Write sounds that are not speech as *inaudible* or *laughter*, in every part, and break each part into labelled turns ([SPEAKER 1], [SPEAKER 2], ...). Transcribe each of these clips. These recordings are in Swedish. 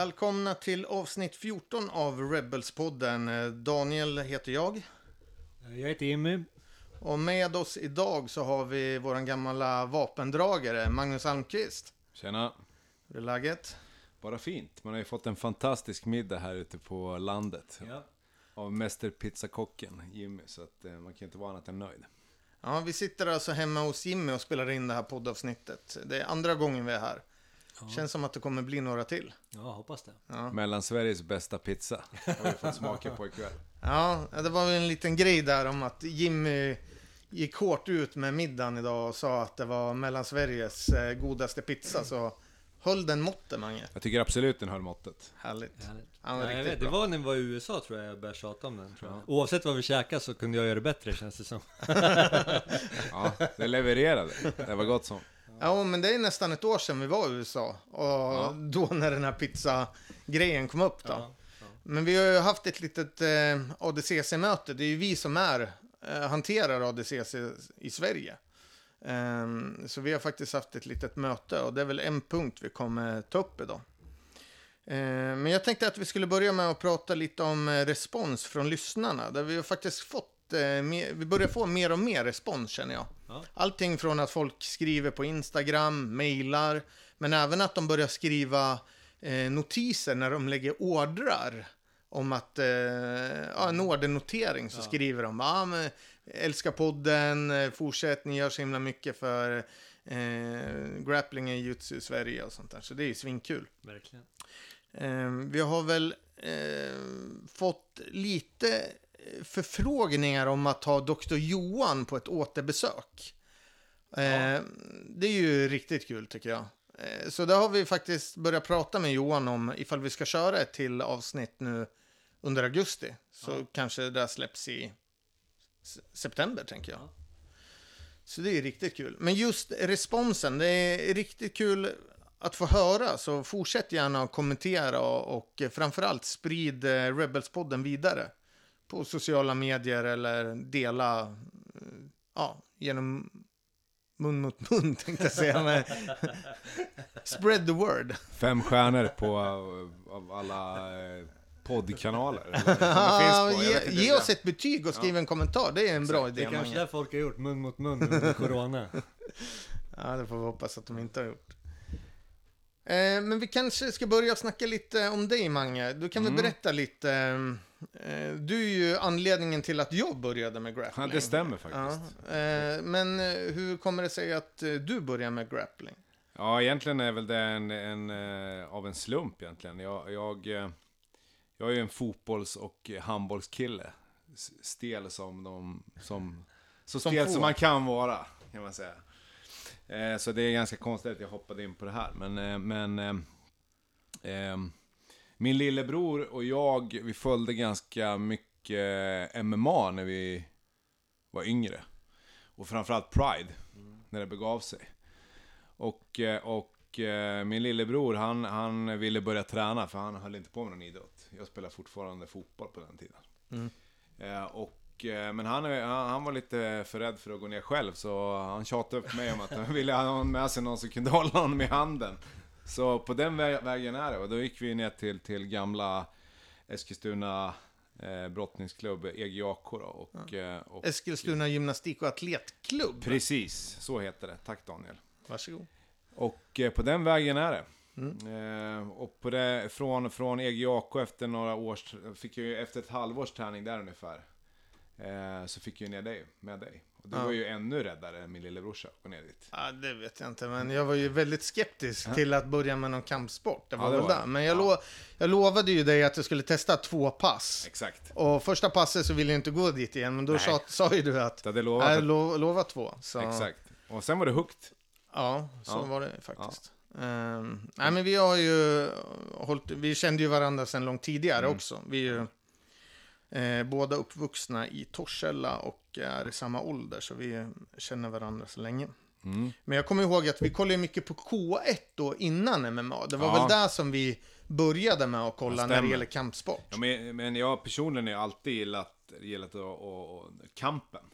[SPEAKER 1] Välkomna till avsnitt 14 av Rebels-podden. Daniel heter jag.
[SPEAKER 2] Jag heter Jimmy.
[SPEAKER 1] Och med oss idag så har vi våran gamla vapendragare, Magnus Almqvist.
[SPEAKER 3] Tjena!
[SPEAKER 1] Hur är läget?
[SPEAKER 3] Bara fint. Man har ju fått en fantastisk middag här ute på landet.
[SPEAKER 2] Ja.
[SPEAKER 3] Av mästerpizzakocken Jimmy, så att eh, man kan inte vara annat än nöjd.
[SPEAKER 1] Ja, vi sitter alltså hemma hos Jimmy och spelar in det här poddavsnittet. Det är andra gången vi är här. Känns som att det kommer bli några till.
[SPEAKER 2] Ja, hoppas det.
[SPEAKER 1] Ja.
[SPEAKER 3] Mellan Sveriges bästa pizza har vi fått smaka på ikväll.
[SPEAKER 1] Ja, det var väl en liten grej där om att Jimmy gick hårt ut med middagen idag och sa att det var mellan Sveriges eh, godaste pizza. Så höll den måttet, Mange.
[SPEAKER 3] Jag tycker absolut den höll måttet.
[SPEAKER 1] Härligt.
[SPEAKER 2] Härligt.
[SPEAKER 1] Han var
[SPEAKER 2] Ja,
[SPEAKER 1] riktigt
[SPEAKER 2] vet, det var när vi var i USA tror jag jag började tjata om den. Tror jag. Oavsett vad vi käkade så kunde jag göra det bättre känns det som. *laughs*
[SPEAKER 3] Ja, det levererade. Det var gott som.
[SPEAKER 1] Ja, men det är nästan ett år sedan vi var i USA. Och då när den här pizza-grejen kom upp då.
[SPEAKER 2] Ja,
[SPEAKER 1] Men vi har ju haft ett litet eh, ADCC-möte. Det är ju vi som är, eh, hanterar ADCC i Sverige. Ehm, så vi har faktiskt haft ett litet möte och det är väl en punkt vi kommer ta upp idag. Ehm, men jag tänkte att vi skulle börja med att prata lite om eh, respons från lyssnarna. Där vi har faktiskt fått, eh, mer, vi börjar få mer och mer respons känner jag.
[SPEAKER 2] Ja.
[SPEAKER 1] Allting från att folk skriver på Instagram, mailar, men även att de börjar skriva eh, notiser när de lägger ordrar om att, eh, ja, en ordernotering så
[SPEAKER 2] Ja.
[SPEAKER 1] skriver de, ja men älskar podden, eh, fortsätt, ni gör så himla mycket för eh, grappling i jutsu i Sverige och sånt där, så det är ju svinkul.
[SPEAKER 2] Verkligen.
[SPEAKER 1] Eh, vi har väl eh, fått lite eh, förfrågningar om att ta Dr. Johan på ett återbesök. Eh,
[SPEAKER 2] Ja.
[SPEAKER 1] Det är ju riktigt kul tycker jag. Eh, så det har vi faktiskt börjat prata med Johan om ifall vi ska köra ett till avsnitt nu under augusti. Så
[SPEAKER 2] Ja.
[SPEAKER 1] kanske det där släpps i september tänker jag.
[SPEAKER 2] Ja.
[SPEAKER 1] Så det är riktigt kul. Men just responsen, det är riktigt kul att få höra. Så fortsätt gärna att kommentera och, och framförallt sprid eh, Rebels-podden vidare. På sociala medier eller dela ja, genom mun mot mun *laughs* tänkte jag säga. Men *laughs* spread the word.
[SPEAKER 3] Fem stjärnor på av alla eh, poddkanaler. eller det
[SPEAKER 1] Ja,
[SPEAKER 3] på.
[SPEAKER 1] Ge, ge oss ett betyg och skriv en kommentar. Det är en bra
[SPEAKER 2] Det
[SPEAKER 1] idé.
[SPEAKER 2] är kanske där folk har gjort mun mot mun under *laughs* corona.
[SPEAKER 1] Ja, det får vi hoppas att de inte har gjort. Eh, men vi kanske ska börja snacka lite om dig, Mange. Du kan väl
[SPEAKER 3] Mm.
[SPEAKER 1] berätta lite. Eh, du är ju anledningen till att jag började med grappling.
[SPEAKER 3] Ja, det stämmer faktiskt.
[SPEAKER 1] Ja, eh, men eh, hur kommer det sig att eh, du börjar med grappling?
[SPEAKER 3] Ja, egentligen är väl det en, en, eh, av en slump egentligen. Jag, jag, eh, jag är ju en fotbolls och handbollskille. Stel som de, som, så
[SPEAKER 1] Som
[SPEAKER 3] stel
[SPEAKER 1] få.
[SPEAKER 3] som man kan vara, kan man säga. Eh, Så det är ganska konstigt att jag hoppade in på det här. Men, eh, men eh, eh, min lillebror och jag, vi följde ganska mycket MMA när vi var yngre. Och framförallt Pride, när det begav sig. Och, eh, och eh, min lillebror, han, han ville börja träna för han höll inte på med någon idrott. Jag spelade fortfarande fotboll på den tiden.
[SPEAKER 1] Mm.
[SPEAKER 3] Eh, och, men han han var lite för rädd för att gå ner själv, så han tjatade upp mig om att han ville ha med sig någon som kunde *laughs* hålla honom i handen. Så på den vä- vägen är det. Och då gick vi ner till, till gamla Eskilstuna eh, brottningsklubb, EGAK då. Och, eh, och,
[SPEAKER 1] Eskilstuna gymnastik och atletklubb.
[SPEAKER 3] Precis, så heter det. Tack Daniel.
[SPEAKER 1] Varsågod.
[SPEAKER 3] Och eh, på den vägen är det.
[SPEAKER 1] Mm.
[SPEAKER 3] Eh, och på det, från, från EGAK efter några års, fick jag ju efter ett halvårs träning där ungefär. Eh, så fick jag ner dig, med dig. Du
[SPEAKER 1] Ja.
[SPEAKER 3] var ju ännu räddare än min lillebrorsa att gå ner dit.
[SPEAKER 1] Ja, det vet jag inte, men jag var ju väldigt skeptisk till att börja med någon kampsport. Det var
[SPEAKER 3] Ja, det
[SPEAKER 1] väl
[SPEAKER 3] var
[SPEAKER 1] det. Men jag,
[SPEAKER 3] Ja.
[SPEAKER 1] lo jag lovade ju dig att jag skulle testa två pass.
[SPEAKER 3] Exakt.
[SPEAKER 1] Och första passet så ville jag inte gå dit igen, men då sa, sa ju du att
[SPEAKER 3] Du hade lovat
[SPEAKER 1] jag lo lovat två. Så,
[SPEAKER 3] Exakt. Och sen var det hooked.
[SPEAKER 1] Ja, så
[SPEAKER 3] Ja.
[SPEAKER 1] var det faktiskt. Ehm, nej, men vi har ju hållit, vi kände ju varandra sedan långt tidigare
[SPEAKER 3] Mm.
[SPEAKER 1] också. Vi är ju eh, båda uppvuxna i Torshälla och är i samma ålder, så vi känner varandra så länge.
[SPEAKER 3] Mm.
[SPEAKER 1] Men jag kommer ihåg att vi kollade mycket på K1 då innan MMA. Det var
[SPEAKER 3] Ja.
[SPEAKER 1] väl där som vi började med att kolla när det gäller kampsport.
[SPEAKER 3] Ja, men, men jag personligen har alltid gillat, gillat att, att, kampen.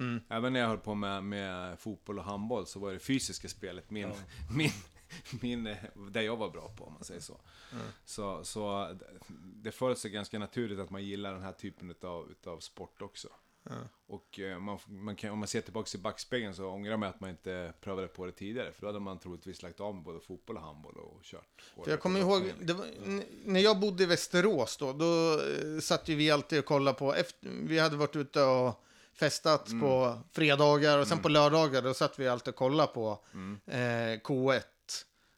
[SPEAKER 1] Mm.
[SPEAKER 3] Även när jag höll på med, med fotboll och handboll så var det fysiska spelet min,
[SPEAKER 2] Ja. *laughs*
[SPEAKER 3] min, min, eh, det jag var bra på om man säger så.
[SPEAKER 1] Mm.
[SPEAKER 3] Så, så det föll sig ganska naturligt att man gillar den här typen utav, utav sport också.
[SPEAKER 1] Ja.
[SPEAKER 3] Och eh, man, man kan, om man ser tillbaka i backspegeln så ångrar man att man inte prövade på det tidigare. För då hade man troligtvis lagt av med både fotboll och handboll och kört.
[SPEAKER 1] För jag kommer ihåg, var, när jag bodde i Västerås då, då eh, satt ju vi alltid och kollade på, efter, vi hade varit ute och festat
[SPEAKER 3] Mm.
[SPEAKER 1] på fredagar och sen på lördagar då satt vi alltid och kollade på
[SPEAKER 3] Mm.
[SPEAKER 1] eh, K1.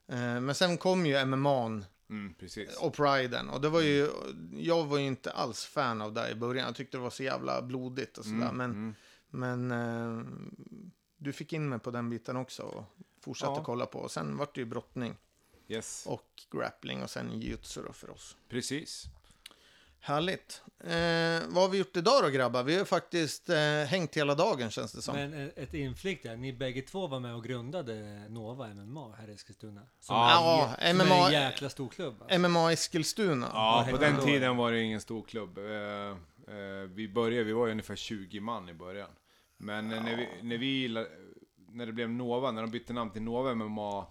[SPEAKER 1] Eh, men sen kom ju MMA
[SPEAKER 3] Mm,
[SPEAKER 1] och Priden och det var ju, jag var ju inte alls fan av det i början, jag tyckte det var så jävla blodigt och sådär,
[SPEAKER 3] Mm,
[SPEAKER 1] men,
[SPEAKER 3] mm.
[SPEAKER 1] men eh, du fick in mig på den biten också och fortsatte
[SPEAKER 3] Ja.
[SPEAKER 1] kolla på och sen vart det ju brottning
[SPEAKER 3] Yes,
[SPEAKER 1] och grappling och sen jujutsu för oss.
[SPEAKER 3] precis.
[SPEAKER 1] Härligt. Eh, vad har vi gjort idag då grabbar? Vi har faktiskt eh, hängt hela dagen känns det som.
[SPEAKER 2] Men eh, ett inflick där, ni bägge två var med och grundade Nova MMA här i Eskilstuna. Som
[SPEAKER 1] Ja,
[SPEAKER 2] är, som är
[SPEAKER 1] MMA
[SPEAKER 2] en jäkla stor klubb. Alltså.
[SPEAKER 1] MMA Eskilstuna.
[SPEAKER 3] Ja, på den tiden var det ingen stor klubb. Eh, eh, vi började, vi var ju ungefär 20 man i början. Men eh, när, vi, när vi, när det blev Nova, när de bytte namn till Nova MMA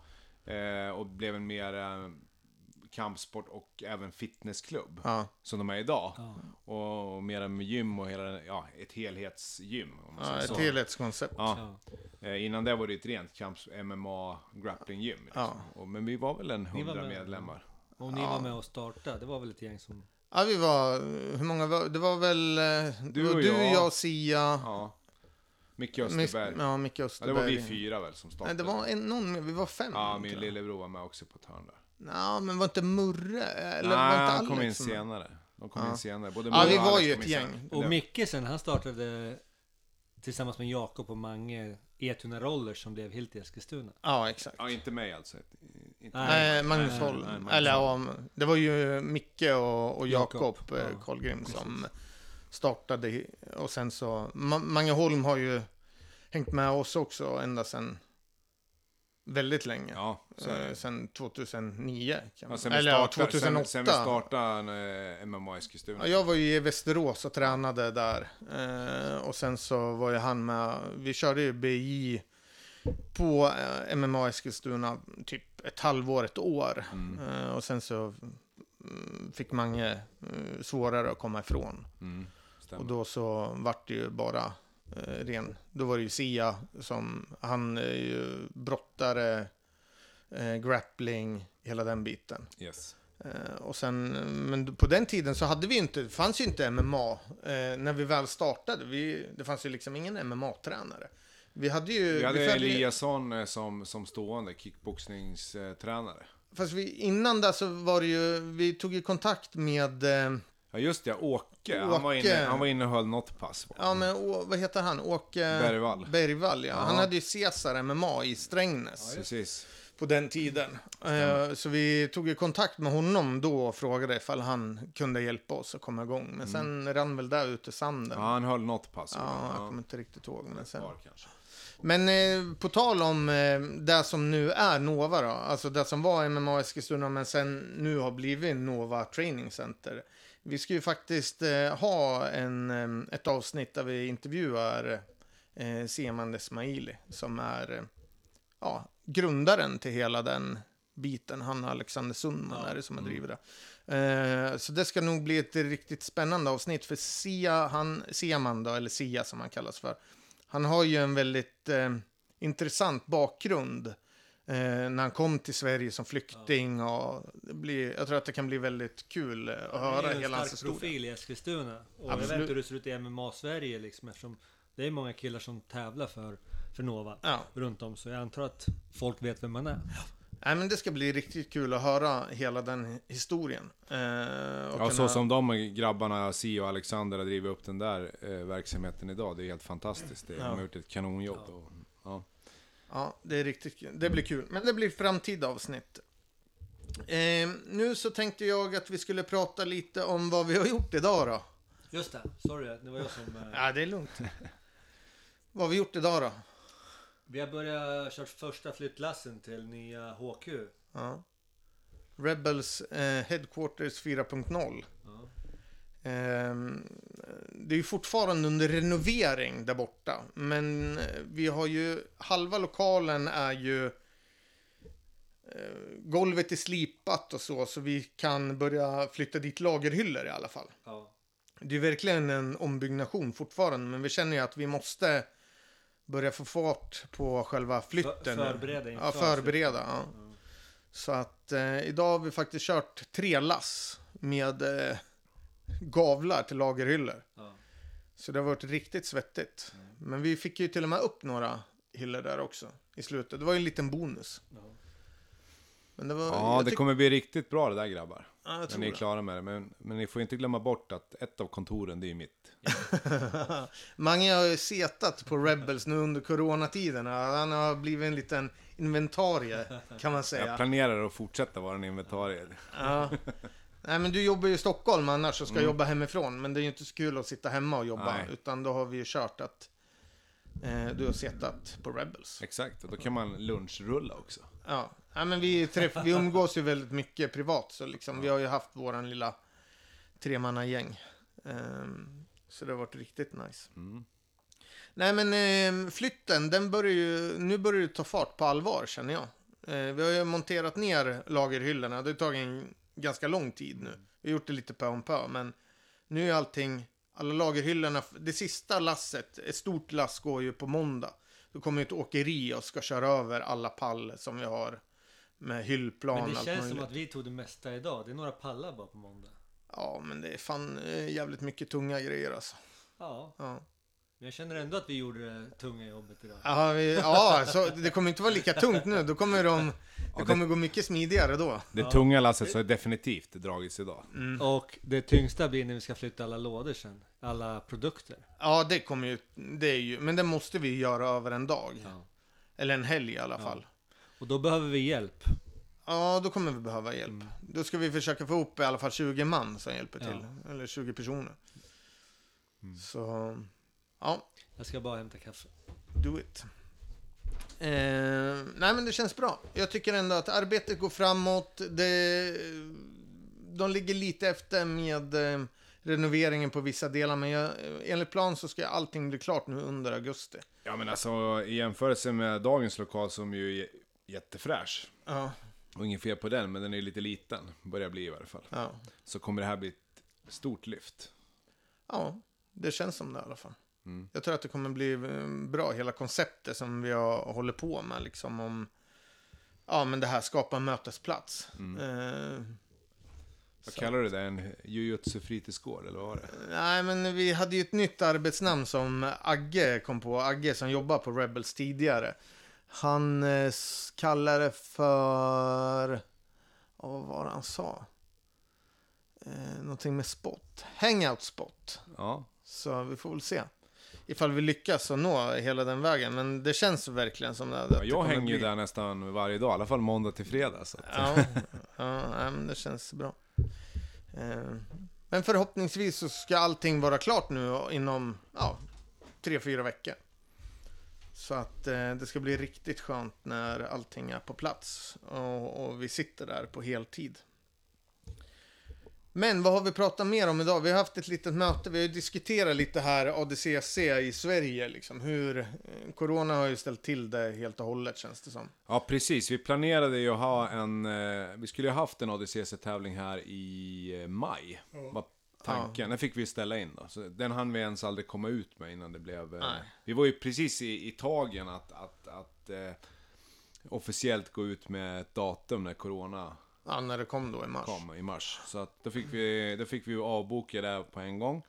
[SPEAKER 3] eh, och blev en mer eh, kampsport och även fitnessklubb,
[SPEAKER 1] Ja,
[SPEAKER 3] som de är idag.
[SPEAKER 2] Ja.
[SPEAKER 3] Och, och mera med gym och hela, ja, ett helhetsgym. Om man
[SPEAKER 1] ja
[SPEAKER 3] säger
[SPEAKER 1] ett
[SPEAKER 3] så.
[SPEAKER 1] helhetskoncept.
[SPEAKER 3] Ja.
[SPEAKER 2] Ja.
[SPEAKER 3] Eh, innan det var det ett rent kamps MMA grappling gym. Liksom.
[SPEAKER 1] Ja.
[SPEAKER 3] Och, men vi var väl en hundra
[SPEAKER 2] med.
[SPEAKER 3] medlemmar.
[SPEAKER 2] Och ni
[SPEAKER 1] Ja.
[SPEAKER 2] var med och startade, det var väl ett gäng som...
[SPEAKER 1] Ja, vi var, hur många var det? var väl eh,
[SPEAKER 3] Du och
[SPEAKER 1] du,
[SPEAKER 3] jag.
[SPEAKER 1] jag, Sia,
[SPEAKER 3] Ja. Micke Österberg.
[SPEAKER 1] Ja, Micke
[SPEAKER 3] Ja,
[SPEAKER 1] Österberg.
[SPEAKER 3] det var vi fyra väl som startade.
[SPEAKER 1] Nej, det var en, någon mer, vi var fem.
[SPEAKER 3] Ja, min lillebror var med också på ett hörn där.
[SPEAKER 1] Ja, men var inte Murre? Eller
[SPEAKER 3] Nej,
[SPEAKER 1] var inte
[SPEAKER 3] han kom in
[SPEAKER 1] Alex med?
[SPEAKER 3] senare. De kom
[SPEAKER 1] Ja.
[SPEAKER 3] in senare. Både
[SPEAKER 1] Ja,
[SPEAKER 3] Murre
[SPEAKER 1] vi
[SPEAKER 3] och
[SPEAKER 1] var
[SPEAKER 3] Alex
[SPEAKER 1] ju
[SPEAKER 3] kom
[SPEAKER 1] ett
[SPEAKER 3] in
[SPEAKER 1] gäng.
[SPEAKER 3] senare.
[SPEAKER 2] Och
[SPEAKER 3] Det-
[SPEAKER 2] Micke sen, han startade tillsammans med Jakob och Mange Etuna Rollers som blev helt i Eskilstuna.
[SPEAKER 1] Ja, exakt.
[SPEAKER 3] Ja, inte mig alltså. Inte
[SPEAKER 2] Nej.
[SPEAKER 1] Nej, Magnus
[SPEAKER 2] nej,
[SPEAKER 1] Holm.
[SPEAKER 3] nej, Magnus
[SPEAKER 1] Eller ja, det var ju Micke och, och Jakob
[SPEAKER 2] Jakob,
[SPEAKER 1] eh,
[SPEAKER 2] ja.
[SPEAKER 1] Karlgrim som startade. i- Och sen så, Ma- Mange Holm har ju hängt med oss också ända sedan väldigt länge.
[SPEAKER 3] Ja,
[SPEAKER 1] Eh, sen 2009. Kan
[SPEAKER 3] Ja,
[SPEAKER 1] man-
[SPEAKER 3] sen vi
[SPEAKER 1] Eller ja,
[SPEAKER 3] startade,
[SPEAKER 1] 2008.
[SPEAKER 3] Sen, sen vi startade eh, MMA Eskilstuna.
[SPEAKER 1] Ja, jag var ju i Västerås och tränade där. Eh, och sen så var ju han med. Vi körde ju BJ på eh, MMA Eskilstuna typ ett halvår, ett år.
[SPEAKER 3] Mm.
[SPEAKER 1] Eh, och sen så mm, fick Mange eh, svårare att komma ifrån.
[SPEAKER 3] Mm.
[SPEAKER 1] Och då så vart det ju bara ren. Då var det ju Sia som, han är ju brottare, eh, grappling, hela den biten.
[SPEAKER 3] Yes.
[SPEAKER 1] Eh, och sen, men på den tiden så hade vi inte, det fanns ju inte MMA eh, när vi väl startade. Vi, det fanns ju liksom ingen MMA-tränare. Vi hade ju...
[SPEAKER 3] Vi hade
[SPEAKER 1] följde-
[SPEAKER 3] Eliasson eh, som, som stående kickboxningstränare.
[SPEAKER 1] Fast vi, innan där så var det ju, vi tog ju kontakt med, eh,
[SPEAKER 3] Ja just det, Åke. Han, var
[SPEAKER 1] Åke.
[SPEAKER 3] inne, han var inne och höll något pass.
[SPEAKER 1] ja men å, vad heter han? Åke
[SPEAKER 3] Bergvall.
[SPEAKER 1] Bergvall, ja. Han
[SPEAKER 3] Ja.
[SPEAKER 1] hade ju Cesar MMA i Strängnäs
[SPEAKER 3] Precis.
[SPEAKER 1] på den tiden. Eh, så vi tog ju kontakt med honom då och frågade ifall han kunde hjälpa oss att komma igång. Men sen rann väl det ut i sanden.
[SPEAKER 3] Ja, han höll något pass.
[SPEAKER 1] Ja, jag kommer inte riktigt ihåg. Men, sen.
[SPEAKER 3] Kanske.
[SPEAKER 1] men eh, på tal om eh, det som nu är Nova då, alltså det som var MMA Eskilstuna men sen nu har blivit Nova Training Center. Vi ska ju faktiskt eh, ha en, ett avsnitt där vi intervjuar eh, Seman Esmaili som är eh, ja, grundaren till hela den biten. Han och Alexander Sundman
[SPEAKER 2] Ja.
[SPEAKER 1] är det som har drivit det. Eh, så det ska nog bli ett riktigt spännande avsnitt för Sia, han, Seman då, eller Sia som han kallas för. Han har ju en väldigt eh, intressant bakgrund eh, när han kom till Sverige som flykting. Och det blir, jag tror att det kan bli väldigt kul eh, att
[SPEAKER 2] Han
[SPEAKER 1] höra
[SPEAKER 2] är ju
[SPEAKER 1] hela
[SPEAKER 2] en
[SPEAKER 1] hans
[SPEAKER 2] stark
[SPEAKER 1] historia.
[SPEAKER 2] profil i Eskilstuna. Och jag
[SPEAKER 1] Absolut.
[SPEAKER 2] vet inte hur det ser ut i MMA-Sverige liksom eftersom det är många killar som tävlar för, för Nova
[SPEAKER 1] Ja.
[SPEAKER 2] runt om. Så jag antar att folk vet vem man är.
[SPEAKER 1] Nej, men det ska bli riktigt kul att höra hela den historien. Eh, och
[SPEAKER 3] Ja,
[SPEAKER 1] kunna-
[SPEAKER 3] så som de grabbarna, Si och Alexander, har drivit upp den där eh, verksamheten idag. Det är helt fantastiskt. Det,
[SPEAKER 1] Ja.
[SPEAKER 3] De har gjort ett kanonjobb.
[SPEAKER 2] Ja.
[SPEAKER 3] Och, ja.
[SPEAKER 1] Ja, det är riktigt kul. Det blir kul. Men det blir framtida avsnitt. Eh, nu så tänkte jag att vi skulle prata lite om vad vi har gjort idag då.
[SPEAKER 2] Just det, sorry det var jag som... eh,
[SPEAKER 1] Ja, det är lugnt. vad har vi gjort idag då?
[SPEAKER 2] Vi har börjat köra första flyttlassen till nya HQ.
[SPEAKER 1] Ja. Rebels eh, Headquarters 4.0.
[SPEAKER 2] Ja.
[SPEAKER 1] Ehm, det är ju fortfarande under renovering där borta. Men eh, vi har ju, halva lokalen är ju golvet är slipat och så, så vi kan börja flytta dit lagerhyllor i alla fall.
[SPEAKER 2] Ja.
[SPEAKER 1] Det är verkligen en ombyggnation fortfarande, men vi känner ju att vi måste börja få fart på själva flytten.
[SPEAKER 2] För- förbereda inför
[SPEAKER 1] Ja, förbereda. Ja. Så att eh, idag har vi faktiskt kört tre lass med eh, gavlar till lagerhyllor.
[SPEAKER 2] Ja.
[SPEAKER 1] Så det har varit riktigt svettigt. Men vi fick ju till och med upp några hyllor där också i slutet. Det var ju en liten bonus.
[SPEAKER 2] Ja.
[SPEAKER 1] Men det var...
[SPEAKER 3] Ja,
[SPEAKER 1] jag
[SPEAKER 3] det kommer bli riktigt bra det där grabbar.
[SPEAKER 1] Ja, jag
[SPEAKER 3] När ni är klara med det. Men, men ni får inte glömma bort att ett av kontoren, det är ju mitt. *laughs*
[SPEAKER 1] Mange har ju setat på Rebels nu under coronatiderna. Han har blivit en liten inventarie, kan man
[SPEAKER 3] Jag
[SPEAKER 1] säga.
[SPEAKER 3] planerar att fortsätta vara en inventarie.
[SPEAKER 1] Ja. *laughs* Nej, men du jobbar ju i Stockholm annars och ska
[SPEAKER 3] Mm.
[SPEAKER 1] jobba hemifrån. Men det är ju inte så kul att sitta hemma och jobba.
[SPEAKER 3] Nej.
[SPEAKER 1] Utan då har vi ju kört att eh, du har setat på Rebels.
[SPEAKER 3] Exakt, och då kan man lunchrulla också.
[SPEAKER 1] Ja, Nej, men vi, träff, vi umgås ju väldigt mycket privat. Så liksom, vi har ju haft våran lilla tremannagäng. Ehm, så det har varit riktigt nice.
[SPEAKER 3] Mm.
[SPEAKER 1] Nej men ehm, flytten, den börjar ju, nu börjar det ta fart på allvar känner jag. Eh, vi har ju monterat ner lagerhyllorna, det har tagit en ganska lång tid nu. Vi har gjort det lite pö om pö, men nu är allting, alla lagerhyllorna, det sista lasset, ett stort lass går ju på måndag. Då kommer ett åkeri och ska köra över alla pall som vi har med hyllplan
[SPEAKER 2] Men det känns
[SPEAKER 1] möjligt.
[SPEAKER 2] som att vi tog det mesta idag. Det är några pallar bara på måndag.
[SPEAKER 1] Ja, men det är fan jävligt mycket tunga grejer alltså.
[SPEAKER 2] Ja,
[SPEAKER 1] Ja.
[SPEAKER 2] men jag känner ändå att vi gjorde det tunga jobbet idag.
[SPEAKER 1] Ja, vi, ja så det kommer inte vara lika tungt nu. Då kommer de, det kommer gå mycket smidigare då.
[SPEAKER 3] Det
[SPEAKER 2] Ja.
[SPEAKER 3] tunga lasset så är definitivt dragits idag.
[SPEAKER 1] Mm.
[SPEAKER 2] Och det tyngsta blir när vi ska flytta alla lådor sen. Alla produkter.
[SPEAKER 1] Ja, det kommer ju, det är ju, men det måste vi göra över en dag.
[SPEAKER 2] Ja.
[SPEAKER 1] Eller en helg i alla
[SPEAKER 2] Ja.
[SPEAKER 1] fall.
[SPEAKER 2] Och då behöver vi hjälp.
[SPEAKER 1] Ja, då kommer vi behöva hjälp.
[SPEAKER 2] Mm.
[SPEAKER 1] Då ska vi försöka få ihop i alla fall 20 man som hjälper
[SPEAKER 2] Ja.
[SPEAKER 1] till. Eller 20 personer.
[SPEAKER 3] Mm.
[SPEAKER 1] Så, ja,
[SPEAKER 2] Jag ska bara hämta kaffe.
[SPEAKER 1] do it. Eh, nej, men det känns bra. Jag tycker ändå att arbetet går framåt. Det, de ligger lite efter med eh, renoveringen på vissa delar, men jag, enligt plan så ska allting bli klart nu under augusti.
[SPEAKER 3] Ja men alltså i jämförelse med dagens lokal som ju är jättefräsch.
[SPEAKER 1] Ja,
[SPEAKER 3] Och inget fel på den, men den är lite liten. Börjar bli i varje fall.
[SPEAKER 1] ja,
[SPEAKER 3] Så kommer det här bli ett stort lyft.
[SPEAKER 1] ja, det känns som det i alla fall.
[SPEAKER 3] Mm.
[SPEAKER 1] Jag tror att det kommer bli eh, bra, hela konceptet som vi har, håller på med, liksom om, ja men det här skapa en mötesplats.
[SPEAKER 3] Mm.
[SPEAKER 1] Eh,
[SPEAKER 3] Vad
[SPEAKER 1] så-
[SPEAKER 3] kallar du det? En jujutsu fritidsgård eller vad var det?
[SPEAKER 1] Nej, men vi hade ju ett nytt arbetsnamn som Agge kom på. Agge som jobbar på Rebels tidigare. Han eh, kallade det för... Oh, vad var det han sa? Eh, någonting med spot. Hangout spot.
[SPEAKER 3] Ja.
[SPEAKER 1] Så vi får väl se. Ifall vi lyckas att nå hela den vägen. Men det känns verkligen som det. att
[SPEAKER 3] ja
[SPEAKER 1] det
[SPEAKER 3] jag
[SPEAKER 1] kommer
[SPEAKER 3] hänger ju där nästan varje dag, i alla fall måndag till fredag. Så att,
[SPEAKER 1] Ja, ja men det känns bra. Eh, Men förhoppningsvis så ska allting vara klart nu inom ja, tre, fyra veckor. Så att eh, det ska bli riktigt skönt när allting är på plats och, och vi sitter där på heltid. Men vad har vi pratat mer om idag? Vi har haft ett litet möte, vi har ju diskuterat lite här ADCC i Sverige, liksom hur eh, Corona har ju ställt till det helt och hållet känns det som.
[SPEAKER 3] Ja, precis. Vi planerade ju att ha en... Eh, vi skulle ju ha haft en ADCC-tävling här i eh, maj. Var tanken. Den fick vi ställa in då. Så den hann vi ens aldrig komma ut med innan det blev...
[SPEAKER 1] Nej.
[SPEAKER 3] vi var ju precis i, i tagen att, att, att eh, officiellt gå ut med ett datum när Corona
[SPEAKER 1] Ja, när det kom då i mars.
[SPEAKER 3] kom i mars. Så att då fick vi, då fick vi avboka det på en gång.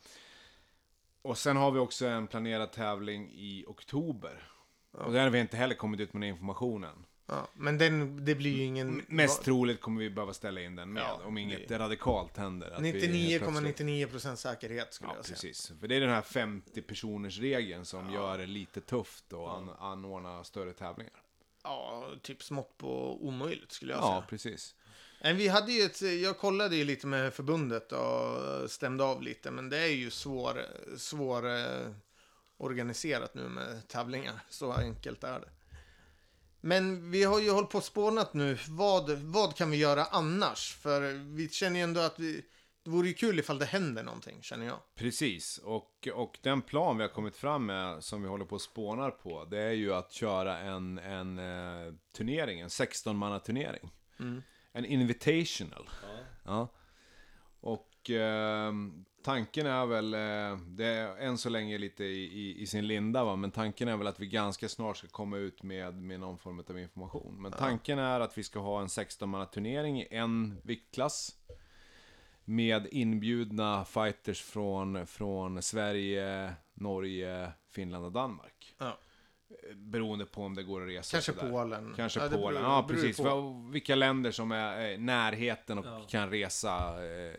[SPEAKER 3] Och sen har vi också en planerad tävling i oktober. Och där har vi inte heller kommit ut med den informationen.
[SPEAKER 1] Ja, men den, det blir ju ingen...
[SPEAKER 3] Mest troligt kommer vi behöva ställa in den med,
[SPEAKER 1] Ja,
[SPEAKER 3] om inget
[SPEAKER 1] det-
[SPEAKER 3] radikalt händer. att vi helt plötsligt-
[SPEAKER 1] 99,99% säkerhet skulle
[SPEAKER 3] Ja,
[SPEAKER 1] jag säga.
[SPEAKER 3] precis. För det är den här 50 personers regeln som gör det lite tufft att an anordna större tävlingar.
[SPEAKER 1] Ja, typ smått på omöjligt skulle jag
[SPEAKER 3] Ja,
[SPEAKER 1] säga.
[SPEAKER 3] precis.
[SPEAKER 1] Men vi hade ju ett, jag kollade ju lite med förbundet och stämde av lite, men det är ju svår, svår eh, organiserat nu med tävlingar. Så enkelt är det. Men vi har ju hållit på och spånat nu. Vad, vad kan vi göra annars? För vi känner ju ändå att vi, det vore ju kul ifall det händer någonting, känner jag.
[SPEAKER 3] Precis, och, och den plan vi har kommit fram med som vi håller på att spånar på, det är ju att köra en, en eh, turnering, en 16-manna-turnering. En invitational. Ja. Och eh, tanken är väl, eh, det är än så länge lite i, i, i sin linda va, men tanken är väl att vi ganska snart ska komma ut med, med någon form av information. Men tanken är att vi ska ha en 16-manna-turnering i en viktklass. Med inbjudna fighters från, från Sverige, Norge, Finland och Danmark.
[SPEAKER 1] Ja.
[SPEAKER 3] Beroende på om det går att resa.
[SPEAKER 1] Kanske
[SPEAKER 3] sådär.
[SPEAKER 1] Polen.
[SPEAKER 3] Kanske
[SPEAKER 1] Ja,
[SPEAKER 3] Polen,
[SPEAKER 1] beror-
[SPEAKER 3] ja precis.
[SPEAKER 1] på.
[SPEAKER 3] Vilka länder som är närheten och
[SPEAKER 2] Ja.
[SPEAKER 3] kan resa eh,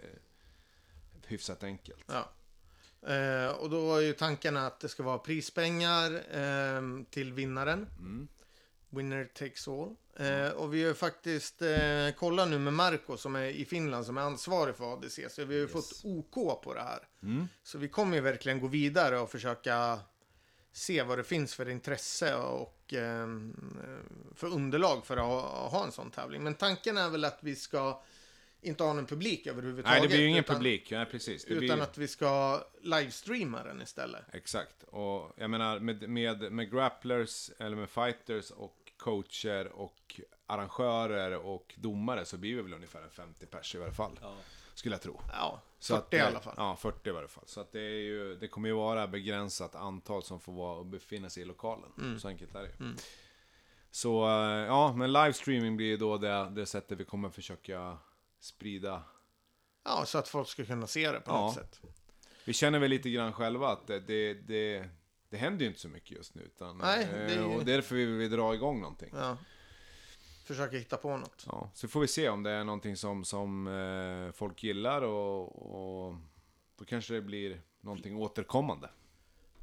[SPEAKER 3] hyfsat enkelt.
[SPEAKER 1] Ja. Eh, och då var ju tanken att det ska vara prispengar eh, till vinnaren.
[SPEAKER 3] Mm.
[SPEAKER 1] Winner takes all. Eh, och vi har ju faktiskt eh, kollat nu med Marco som är i Finland som är ansvarig för ADC. Så vi har ju
[SPEAKER 3] Yes.
[SPEAKER 1] fått OK på det här.
[SPEAKER 3] Mm.
[SPEAKER 1] Så vi kommer ju verkligen gå vidare och försöka se vad det finns för intresse och eh, för underlag för att ha, ha en sån tävling. Men tanken är väl att vi ska inte ha någon publik överhuvudtaget.
[SPEAKER 3] Nej, det blir ju ingen
[SPEAKER 1] utan,
[SPEAKER 3] publik. Nej, precis. Det
[SPEAKER 1] Utan
[SPEAKER 3] blir...
[SPEAKER 1] att vi ska livestreama den istället.
[SPEAKER 3] Exakt. Och jag menar, med, med, med grapplers, eller med fighters och coacher och arrangörer och domare så blir vi väl ungefär en 50 pers i varje fall.
[SPEAKER 2] Ja.
[SPEAKER 3] Skulle jag tro.
[SPEAKER 1] Ja, 40
[SPEAKER 3] Så att,
[SPEAKER 1] i alla fall.
[SPEAKER 3] Ja, 40 i varje fall. Så att det, är ju, det kommer ju vara begränsat antal som får vara och befinna sig i lokalen.
[SPEAKER 1] Mm.
[SPEAKER 3] Så enkelt är det ju. Så eh, ja, men livestreaming blir ju då det, det sättet vi kommer försöka sprida.
[SPEAKER 1] Ja, så att folk ska kunna se det på
[SPEAKER 3] Ja.
[SPEAKER 1] något sätt.
[SPEAKER 3] Vi känner väl lite grann själva att det, det, det, det händer ju inte så mycket just nu. Utan,
[SPEAKER 1] Nej,
[SPEAKER 3] eh,
[SPEAKER 1] det är
[SPEAKER 3] Och därför vill vi dra igång någonting.
[SPEAKER 1] Ja. Försöka hitta på något.
[SPEAKER 3] Ja, så får vi se om det är någonting som, som eh, folk gillar och, och då kanske det blir någonting återkommande.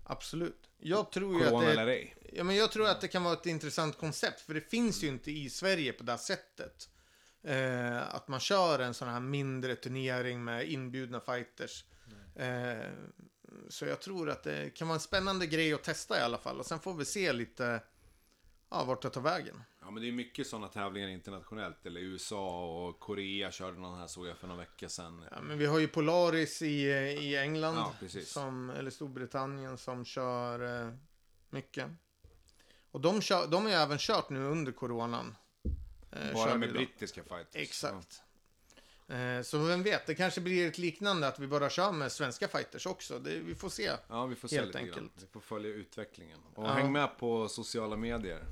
[SPEAKER 1] Absolut. Jag tror ju att
[SPEAKER 3] Corona
[SPEAKER 1] det,
[SPEAKER 3] eller ej.
[SPEAKER 1] ja, men jag tror att det kan vara ett intressant koncept. För det finns ju inte i Sverige på det här sättet. Eh, att man kör en sån här mindre turnering med inbjudna fighters. Eh, så jag tror att det kan vara en spännande grej att testa i alla fall. Och sen får vi se lite ja, vart det tar vägen.
[SPEAKER 3] Ja, men det är mycket sådana tävlingar internationellt. Eller USA och Korea körde någon här såg jag för några veckor sedan.
[SPEAKER 1] Ja, men vi har ju Polaris i, i England,
[SPEAKER 3] Ja,
[SPEAKER 1] som, eller Storbritannien, som kör eh, mycket. Och de, kör, de har ju även kört nu under coronan. Eh,
[SPEAKER 3] Bara med brittiska fighters.
[SPEAKER 1] Exakt. Eh, så vem vet, det kanske blir ett liknande att vi bara kör med svenska fighters också. Det, vi får se.
[SPEAKER 3] Ja, ja vi får se
[SPEAKER 1] Helt
[SPEAKER 3] lite grann.
[SPEAKER 1] enkelt.
[SPEAKER 3] Vi får följa utvecklingen. Och
[SPEAKER 1] Ja.
[SPEAKER 3] häng med på sociala medier.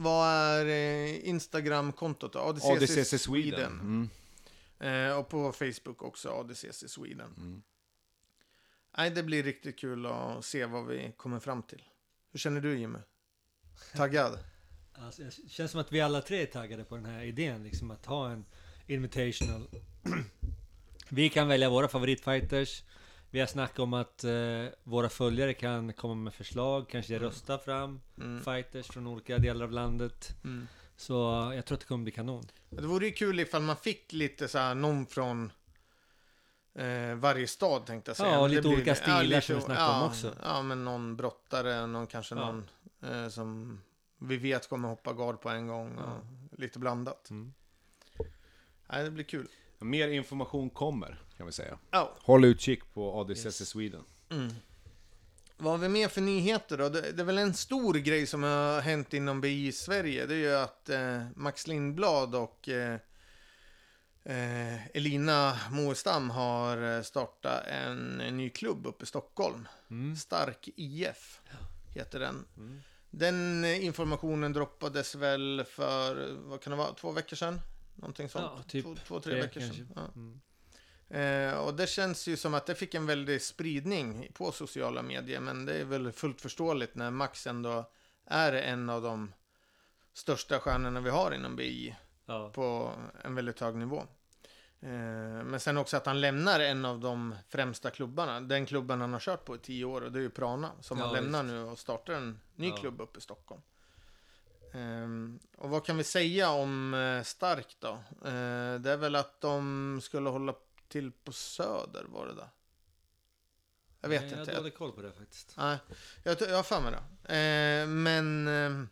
[SPEAKER 1] Vad är eh, Instagram-kontot då? ADCC,
[SPEAKER 3] ADCC Sweden. Mm.
[SPEAKER 1] Eh, och på Facebook också, ADCC Sweden.
[SPEAKER 3] Mm.
[SPEAKER 1] Nej, det blir riktigt kul att se vad vi kommer fram till. Hur känner du Jimmy? Taggad? *laughs*
[SPEAKER 2] Alltså, det känns som att vi alla tre är taggade på den här idén, liksom att ha en invitational. *clears throat* vi kan välja våra favoritfighters. Vi har snackat om att eh, våra följare kan komma med förslag, kanske rösta fram
[SPEAKER 1] Mm.
[SPEAKER 2] fighters från olika delar av landet.
[SPEAKER 1] Mm.
[SPEAKER 2] Så jag tror att det kommer bli kanon.
[SPEAKER 1] Det vore ju kul ifall man fick lite så här någon från eh, varje stad tänkte jag säga.
[SPEAKER 2] Ja, och lite
[SPEAKER 1] blir-
[SPEAKER 2] olika stilar som vi snackade
[SPEAKER 1] ja,
[SPEAKER 2] om också.
[SPEAKER 1] Ja, men någon brottare, någon kanske
[SPEAKER 2] Ja.
[SPEAKER 1] någon eh, som vi vet kommer hoppa gard på en gång. Och lite blandat.
[SPEAKER 2] Mm.
[SPEAKER 1] Nej, det blir kul.
[SPEAKER 3] Mer information kommer, kan vi säga.
[SPEAKER 1] Ja.
[SPEAKER 3] Håll utkik på ADCC
[SPEAKER 2] Yes.
[SPEAKER 3] Sweden.
[SPEAKER 1] Mm. Vad har vi mer för nyheter då? Det, det är väl en stor grej som har hänt inom BI Sverige. Det är ju att eh, Max Lindblad och eh, eh, Elina Moestam har eh, startat en, en ny klubb uppe i Stockholm.
[SPEAKER 2] Mm.
[SPEAKER 1] Stark IF heter den.
[SPEAKER 2] Mm.
[SPEAKER 1] Den eh, informationen droppades väl för, vad kan det vara, två veckor sedan? Någonting sånt.
[SPEAKER 2] Ja, typ
[SPEAKER 1] två, två, tre veckor sedan. Ja.
[SPEAKER 2] Mm.
[SPEAKER 1] Eh, och det känns ju som att det fick en väldig spridning på sociala medier. Men det är väl fullt förståeligt när Max ändå är en av de största stjärnorna vi har inom BI
[SPEAKER 2] Ja.
[SPEAKER 1] på en väldigt hög nivå. Eh, men sen också att han lämnar en av de främsta klubbarna. Den klubben han har kört på i tio år och det är ju Prana. Som
[SPEAKER 2] Ja,
[SPEAKER 1] han lämnar
[SPEAKER 2] visst.
[SPEAKER 1] nu och startar en ny
[SPEAKER 2] Ja.
[SPEAKER 1] klubb uppe i Stockholm. Ehm, och vad kan vi säga om eh, Stark då? Eh, det är väl att de skulle hålla till på Söder, var det där? Jag vet
[SPEAKER 2] Nej,
[SPEAKER 1] inte.
[SPEAKER 2] Jag har dålig koll på det faktiskt.
[SPEAKER 1] nej, jag, jag har för mig det. Eh, men eh,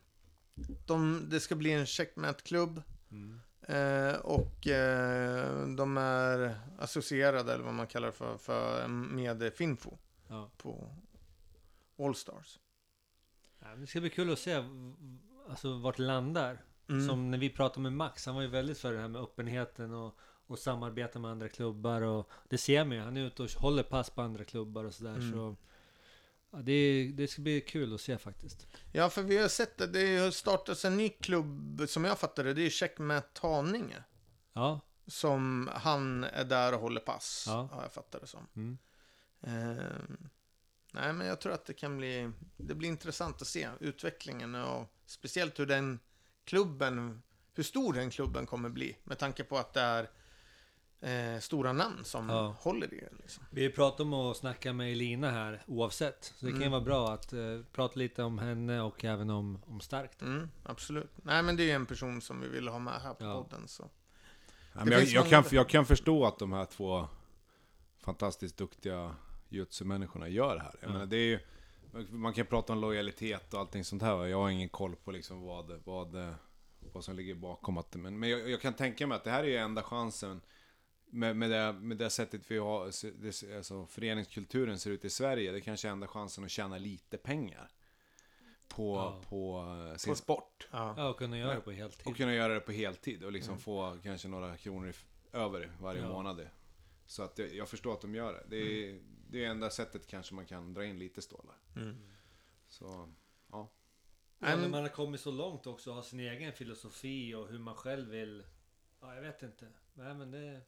[SPEAKER 1] de, det ska bli en checkmate-klubb.
[SPEAKER 2] Mm.
[SPEAKER 1] Eh, och eh, de är associerade, eller vad man kallar det för, för med Finfo
[SPEAKER 2] Ja.
[SPEAKER 1] på Allstars.
[SPEAKER 2] Ja, det ska bli kul att se alltså, vart det landar.
[SPEAKER 1] Mm.
[SPEAKER 2] Som när vi pratade med Max, han var ju väldigt för det här med öppenheten och, och samarbeta med andra klubbar. Och det ser man ju, han är ute och håller pass på andra klubbar och sådär.
[SPEAKER 1] Mm.
[SPEAKER 2] Så, ja, det, det ska bli kul att se faktiskt.
[SPEAKER 1] Ja, för vi har sett det. Det har startats en ny klubb, som jag fattar det. Det är Checkmat Haninge.
[SPEAKER 2] Ja,
[SPEAKER 1] Som han är där och håller pass,
[SPEAKER 2] Ja.
[SPEAKER 1] har jag fattat det som.
[SPEAKER 2] mm.
[SPEAKER 1] Ehm, nej, men jag tror att det kan bli, det blir intressant att se utvecklingen och speciellt hur den klubben, hur stor den klubben kommer bli. Med tanke på att det är eh, stora namn som
[SPEAKER 2] Ja.
[SPEAKER 1] håller i det. Liksom.
[SPEAKER 2] Vi pratade om att snacka med Elina här oavsett. Så det kan ju
[SPEAKER 1] Mm.
[SPEAKER 2] vara bra att eh, prata lite om henne och även om, om Starkt.
[SPEAKER 1] Mm, absolut. Nej, men det är en person som vi vill ha med här på
[SPEAKER 2] Ja.
[SPEAKER 1] podden. Så.
[SPEAKER 3] Ja, men jag, jag, kan, jag kan förstå att de här två fantastiskt duktiga jutsu-människorna gör det här. Jag
[SPEAKER 2] Ja.
[SPEAKER 3] menar, det är ju, man kan prata om lojalitet och allting sånt här. Jag har ingen koll på liksom vad, vad, vad som ligger bakom. Att, men men jag, jag kan tänka mig att det här är ju enda chansen med, med, det, med det sättet vi har, det, alltså föreningskulturen ser ut i Sverige. Det kanske är enda chansen att tjäna lite pengar på,
[SPEAKER 2] Ja.
[SPEAKER 3] på eh, sin
[SPEAKER 1] På-
[SPEAKER 3] sport.
[SPEAKER 1] Ja.
[SPEAKER 2] Ja, och kunna göra det på heltid.
[SPEAKER 3] Och kunna göra det på heltid och liksom
[SPEAKER 1] Mm.
[SPEAKER 3] få kanske några kronor över varje
[SPEAKER 2] Ja.
[SPEAKER 3] månad. Så att jag, jag förstår att de gör det. Det är,
[SPEAKER 1] Mm.
[SPEAKER 3] det är enda sättet kanske man kan dra in lite stålar.
[SPEAKER 1] Mm.
[SPEAKER 3] Så, ja.
[SPEAKER 2] Ja, när
[SPEAKER 1] Men-
[SPEAKER 2] man har kommit så långt också och har sin egen filosofi och hur man själv vill... Ja, jag vet inte. Nej, men det...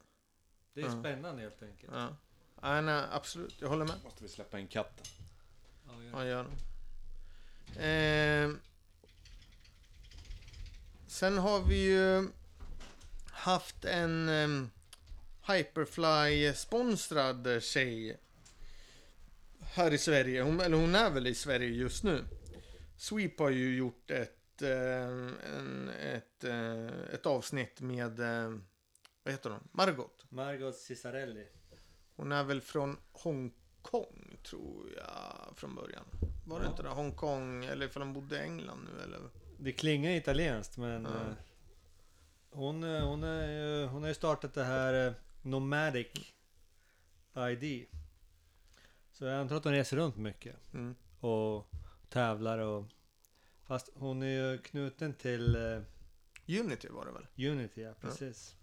[SPEAKER 2] Det är
[SPEAKER 1] Ja.
[SPEAKER 2] spännande helt enkelt.
[SPEAKER 1] Ja. Nej, nej, absolut. Jag håller med.
[SPEAKER 3] Måste vi släppa in katten?
[SPEAKER 2] Ja,
[SPEAKER 1] Ja,
[SPEAKER 2] ja.
[SPEAKER 1] gör det. Ehm. sen har vi ju haft en um, Hyperfly-sponsrad tjej här i Sverige. Hon, eller hon är väl i Sverige just nu. Sweep har ju gjort ett, eh, en, ett, eh, ett avsnitt med, eh, vad heter hon? Margot.
[SPEAKER 2] Margot Cisarelli.
[SPEAKER 1] Hon är väl från Hongkong, tror jag, från början. Var det
[SPEAKER 2] Ja.
[SPEAKER 1] inte det? Hongkong, eller ifall hon bodde i England nu, eller?
[SPEAKER 2] Det klingar italienskt men...
[SPEAKER 1] Ja.
[SPEAKER 2] eh, hon, eh, hon, är, hon har ju startat det här eh, Nomadic ID. Så jag antar att hon reser runt mycket.
[SPEAKER 1] Mm.
[SPEAKER 2] Och tävlar och... Fast hon är ju knuten till eh,
[SPEAKER 1] Unity var det väl?
[SPEAKER 2] Unity, ja precis.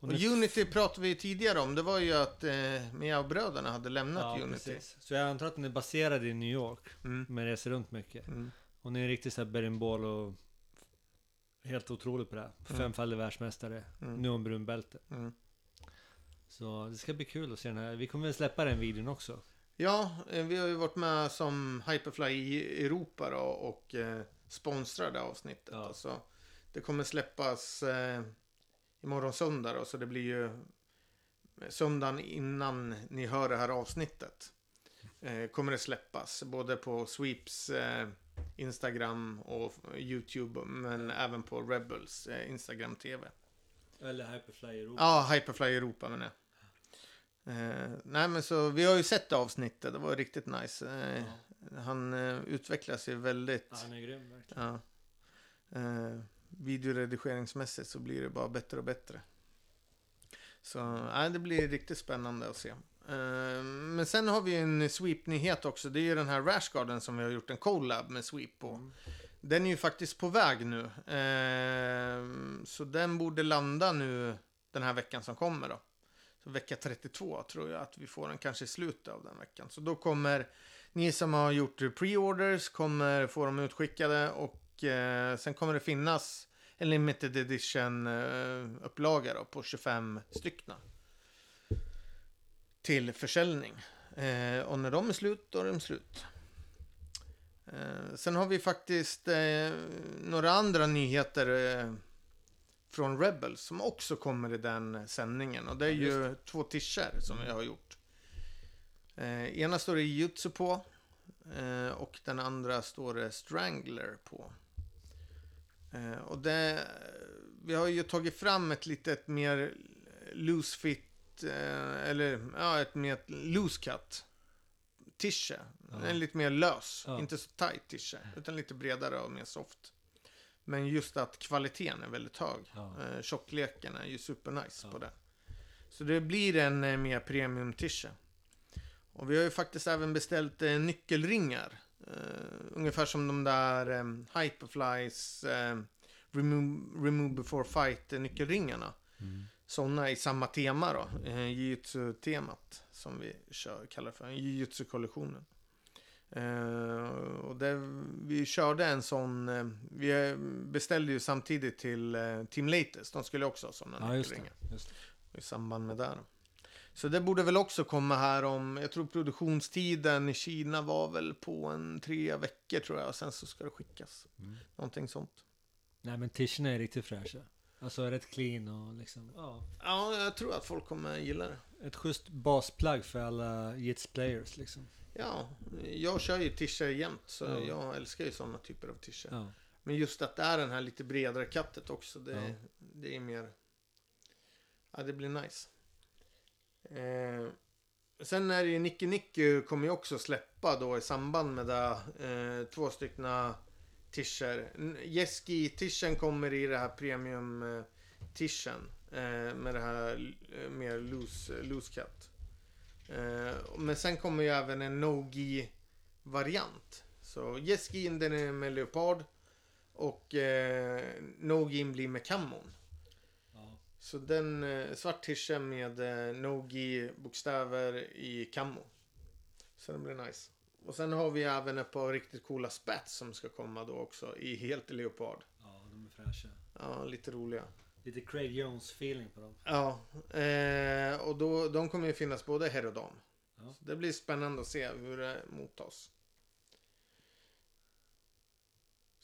[SPEAKER 1] Och
[SPEAKER 2] är-
[SPEAKER 1] Unity pratade vi tidigare om. Det var ju att eh, Mia och bröderna hade lämnat
[SPEAKER 2] ja,
[SPEAKER 1] Unity.
[SPEAKER 2] precis. Så jag antar att hon är baserad i New York.
[SPEAKER 1] Mm.
[SPEAKER 2] Men reser runt mycket.
[SPEAKER 1] Mm.
[SPEAKER 2] Hon är en riktig berimbol och helt otrolig på det. här.
[SPEAKER 1] Mm.
[SPEAKER 2] Femfaldig världsmästare.
[SPEAKER 1] Mm.
[SPEAKER 2] Nu hon brunbälte.
[SPEAKER 1] Mm.
[SPEAKER 2] Så det ska bli kul att se den här. Vi kommer väl släppa den videon också.
[SPEAKER 1] Ja, eh, vi har ju varit med som Hyperfly i Europa då, och eh, sponsrade avsnittet.
[SPEAKER 2] Ja.
[SPEAKER 1] Alltså, det kommer släppas eh, imorgon söndag då, så det blir ju söndagen innan ni hör det här avsnittet. Eh, kommer det släppas både på Sweeps eh, Instagram och YouTube men även på Rebels eh, Instagram TV.
[SPEAKER 2] Eller Hyperfly Europa.
[SPEAKER 1] Ja, Hyperfly Europa menar jag. Eh, nej men så vi har ju sett det avsnittet, det var riktigt nice. Eh, Han eh, utvecklar sig väldigt.
[SPEAKER 2] Ja, han är grym verkligen.
[SPEAKER 1] Ja. Videoredigeringsmässigt så blir det bara bättre och bättre. Så nej, det blir riktigt spännande att se. Eh, men sen har vi en Sweep-nyhet också. Det är ju den här Rashgarden som vi har gjort en collab med Sweep på.
[SPEAKER 2] Mm.
[SPEAKER 1] Den är ju faktiskt på väg nu. Eh, så den borde landa nu den här veckan som kommer då. Så vecka 32 tror jag att vi får den kanske i slutet av den veckan. Så då kommer ni som har gjort pre-orders kommer få dem utskickade och eh, sen kommer det finnas en limited edition eh, upplaga då, på 25 styckna. Till försäljning. Eh, och när de är slut, då är de slut. Eh, sen har vi faktiskt eh, några andra nyheter eh, från Rebels som också kommer i den sändningen. Och det är ju två tischer som vi har gjort. Eh, ena står det Jutsu på. Och den andra står det Strangler på. Eh, och det, vi har ju tagit fram ett litet mer loose fit, eh, eller ja, ett mer loose cut tische.
[SPEAKER 2] Ja.
[SPEAKER 1] En lite mer lös,
[SPEAKER 2] Ja.
[SPEAKER 1] inte så tight tische, utan lite bredare och mer soft. Men just att kvaliteten är väldigt hög.
[SPEAKER 2] Ja.
[SPEAKER 1] Eh, tjockleken är ju supernice
[SPEAKER 2] Ja.
[SPEAKER 1] på det. Så det blir en eh, mer premium tisha. Och vi har ju faktiskt även beställt eh, nyckelringar. Eh, ungefär som de där eh, Hyperflies eh, remove, remove before fight nyckelringarna. Sådana i samma tema då. Eh, Jujutsu-temat. Som vi kör, kallar för. Jujutsu-kollektionen. Eh, och det, vi körde en sån. Eh, vi beställde ju samtidigt till eh, Team Latest. De skulle också ha sådana
[SPEAKER 2] Ja,
[SPEAKER 1] nyckelringar. I samband med det. då. Så det borde väl också komma här om, jag tror produktionstiden i Kina var väl på en tre veckor tror jag. Och sen så ska det skickas.
[SPEAKER 2] Mm.
[SPEAKER 1] Någonting sånt.
[SPEAKER 2] Nej men tischerna är riktigt fräscha. Alltså rätt clean och liksom, ja.
[SPEAKER 1] Ja, jag tror att folk kommer gilla det.
[SPEAKER 2] Ett schysst basplagg för alla Jits players liksom.
[SPEAKER 1] Ja, jag kör ju t-shirt jämt så
[SPEAKER 2] Ja.
[SPEAKER 1] jag älskar ju sådana typer av t-shirt.
[SPEAKER 2] Ja.
[SPEAKER 1] Men just att det är den här lite bredare kattet också, det,
[SPEAKER 2] Ja.
[SPEAKER 1] det är mer... Ja, det blir nice. Eh, sen är det ju Nicky Nicky kommer ju också släppa då i samband med det eh, två stycken tischer. Jeski tischen kommer i det här premium eh, tischen eh, med det här eh, mer loose, eh, loose cut. Eh, men sen kommer ju även en Nogi variant. Så Jeskin den är med leopard och eh, Nogin blir med kammon. Så den eh, svart t-shirt med eh, Nogi bokstäver i kammo. Så den blir nice. Och sen har vi även ett par riktigt coola spats som ska komma då också i helt leopard.
[SPEAKER 2] ja, de är fräscha.
[SPEAKER 1] Ja, lite roliga.
[SPEAKER 2] Lite Craig Jones feeling på dem.
[SPEAKER 1] Ja, eh, och då, de kommer ju finnas både herr och dam.
[SPEAKER 2] Ja.
[SPEAKER 1] Så det blir spännande att se hur det mottas.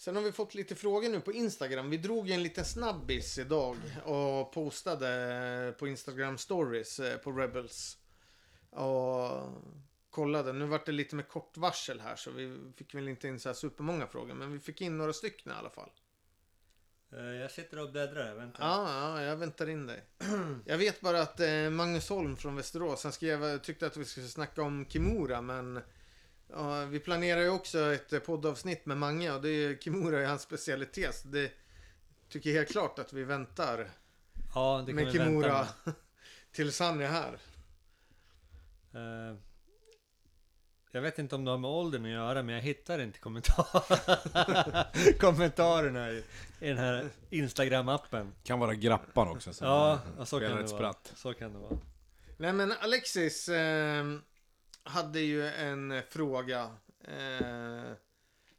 [SPEAKER 1] Sen har vi fått lite frågor nu på Instagram. Vi drog en liten snabbis idag och postade på Instagram stories eh, på Rebels. Och kollade. Nu vart det lite med kort varsel här så vi fick väl inte in så här supermånga frågor. Men vi fick in några stycken i alla fall.
[SPEAKER 2] Eh, Jag sitter och bläddrar här, vänta.
[SPEAKER 1] Ja, ja, jag väntar in dig. *clears throat* Jag vet bara att eh, Magnus Holm från Västerås, han skrev, tyckte att vi skulle snacka om Kimura, men ja, vi planerar ju också ett poddavsnitt med Mange och det är, Kimura är hans specialitet. Så det tycker jag helt klart att vi väntar
[SPEAKER 2] Ja, det kan
[SPEAKER 1] med
[SPEAKER 2] vi vänta
[SPEAKER 1] Kimura
[SPEAKER 2] med. *laughs*
[SPEAKER 1] tills han är här.
[SPEAKER 2] Eh, Jag vet inte om det har med åldern att göra, men jag hittar inte kommentar *laughs* kommentarerna i, i den här Instagram-appen.
[SPEAKER 3] Kan vara grappan också. som
[SPEAKER 2] Ja, så kan, det vara. så kan det vara.
[SPEAKER 1] Nej men Alexis eh, hade ju en eh, fråga eh,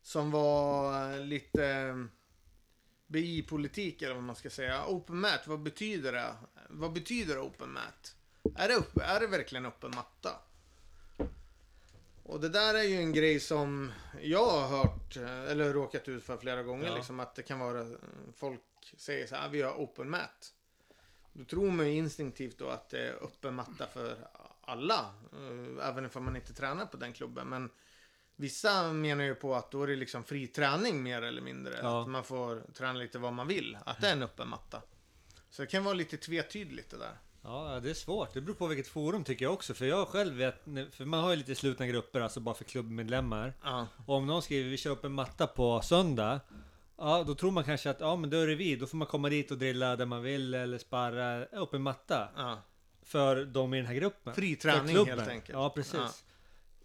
[SPEAKER 1] som var lite eh, BI-politik eller vad man ska säga. Open mat, vad betyder det? Vad betyder open mat? Är det, upp, är det verkligen öppen matta? Och det där är ju en grej som jag har hört, eh, eller råkat ut för flera gånger,
[SPEAKER 2] Ja.
[SPEAKER 1] liksom att det kan vara, folk säger så här, "Ah, vi har open mat. Då tror man ju instinktivt då att det är öppen matta för alla, eh, även om man inte tränar på den klubben. Men vissa menar ju på att då är det liksom fri träning mer eller mindre.
[SPEAKER 2] Ja.
[SPEAKER 1] Att man får träna lite vad man vill, att det är en öppen matta. Så det kan vara lite tvetydigt det där.
[SPEAKER 2] Ja, det är svårt. Det beror på vilket forum tycker jag också. För jag själv vet, för man har ju lite slutna grupper, alltså bara för klubbmedlemmar.
[SPEAKER 1] Ja,
[SPEAKER 2] Och om någon skriver vi kör upp en matta på söndag. Ja, då tror man kanske att ja, men då är det vi. Då får man komma dit och drilla där man vill eller sparra upp en matta.
[SPEAKER 1] ja.
[SPEAKER 2] För de i den här gruppen.
[SPEAKER 1] Fri
[SPEAKER 2] För
[SPEAKER 1] träning
[SPEAKER 2] klubben.
[SPEAKER 1] helt enkelt.
[SPEAKER 2] Ja, precis.
[SPEAKER 1] Ja.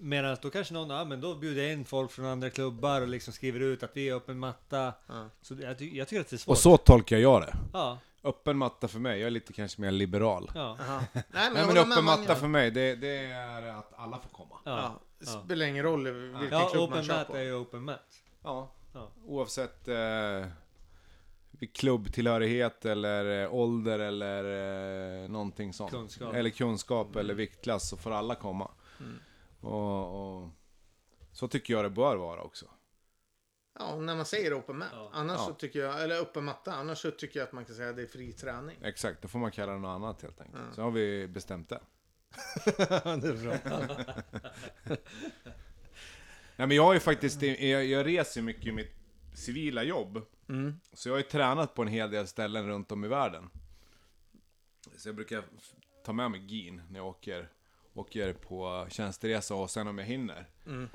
[SPEAKER 2] Medan då kanske någon, ja men då bjuder jag in folk från andra klubbar och liksom skriver ut att vi är upp en matta.
[SPEAKER 1] Ja.
[SPEAKER 2] Så jag, ty- jag tycker att det är svårt.
[SPEAKER 3] Och så tolkar jag det.
[SPEAKER 2] Ja,
[SPEAKER 3] Öppen matta för mig, jag är lite kanske mer liberal.
[SPEAKER 2] ja.
[SPEAKER 1] Nej men,
[SPEAKER 3] Nej men öppen matta för mig, det, det är att alla får komma.
[SPEAKER 2] Ja,
[SPEAKER 1] Ja,
[SPEAKER 2] ja.
[SPEAKER 1] det spelar ingen roll vilken
[SPEAKER 2] ja
[SPEAKER 1] klubb man
[SPEAKER 2] open
[SPEAKER 1] kör
[SPEAKER 2] mat
[SPEAKER 1] på.
[SPEAKER 2] är ju open mat.
[SPEAKER 3] Ja.
[SPEAKER 2] Ja.
[SPEAKER 3] Oavsett eh, klubbtillhörighet eller eh, ålder eller eh, någonting sånt.
[SPEAKER 2] Kunskap.
[SPEAKER 3] Eller kunskap eller viktklass så får alla komma.
[SPEAKER 1] Mm.
[SPEAKER 3] Och, och så tycker jag det bör vara också.
[SPEAKER 1] Ja, när man säger open mat.
[SPEAKER 2] Ja.
[SPEAKER 1] Annars
[SPEAKER 3] Ja.
[SPEAKER 1] så tycker jag, eller öppen matta, annars så tycker jag att man kan säga att det är fri träning.
[SPEAKER 3] Exakt, då får man kalla det något annat helt enkelt.
[SPEAKER 1] Ja.
[SPEAKER 3] Så har vi bestämt det. *laughs*
[SPEAKER 2] det är bra. *laughs*
[SPEAKER 3] Nej men jag har ju faktiskt, jag, jag reser mycket i mitt civila jobb.
[SPEAKER 1] Mm.
[SPEAKER 3] Så jag har ju tränat på en hel del ställen runt om i världen. Så jag brukar ta med mig gin när jag åker, åker på tjänsteresa och sen om jag hinner.
[SPEAKER 1] Mm.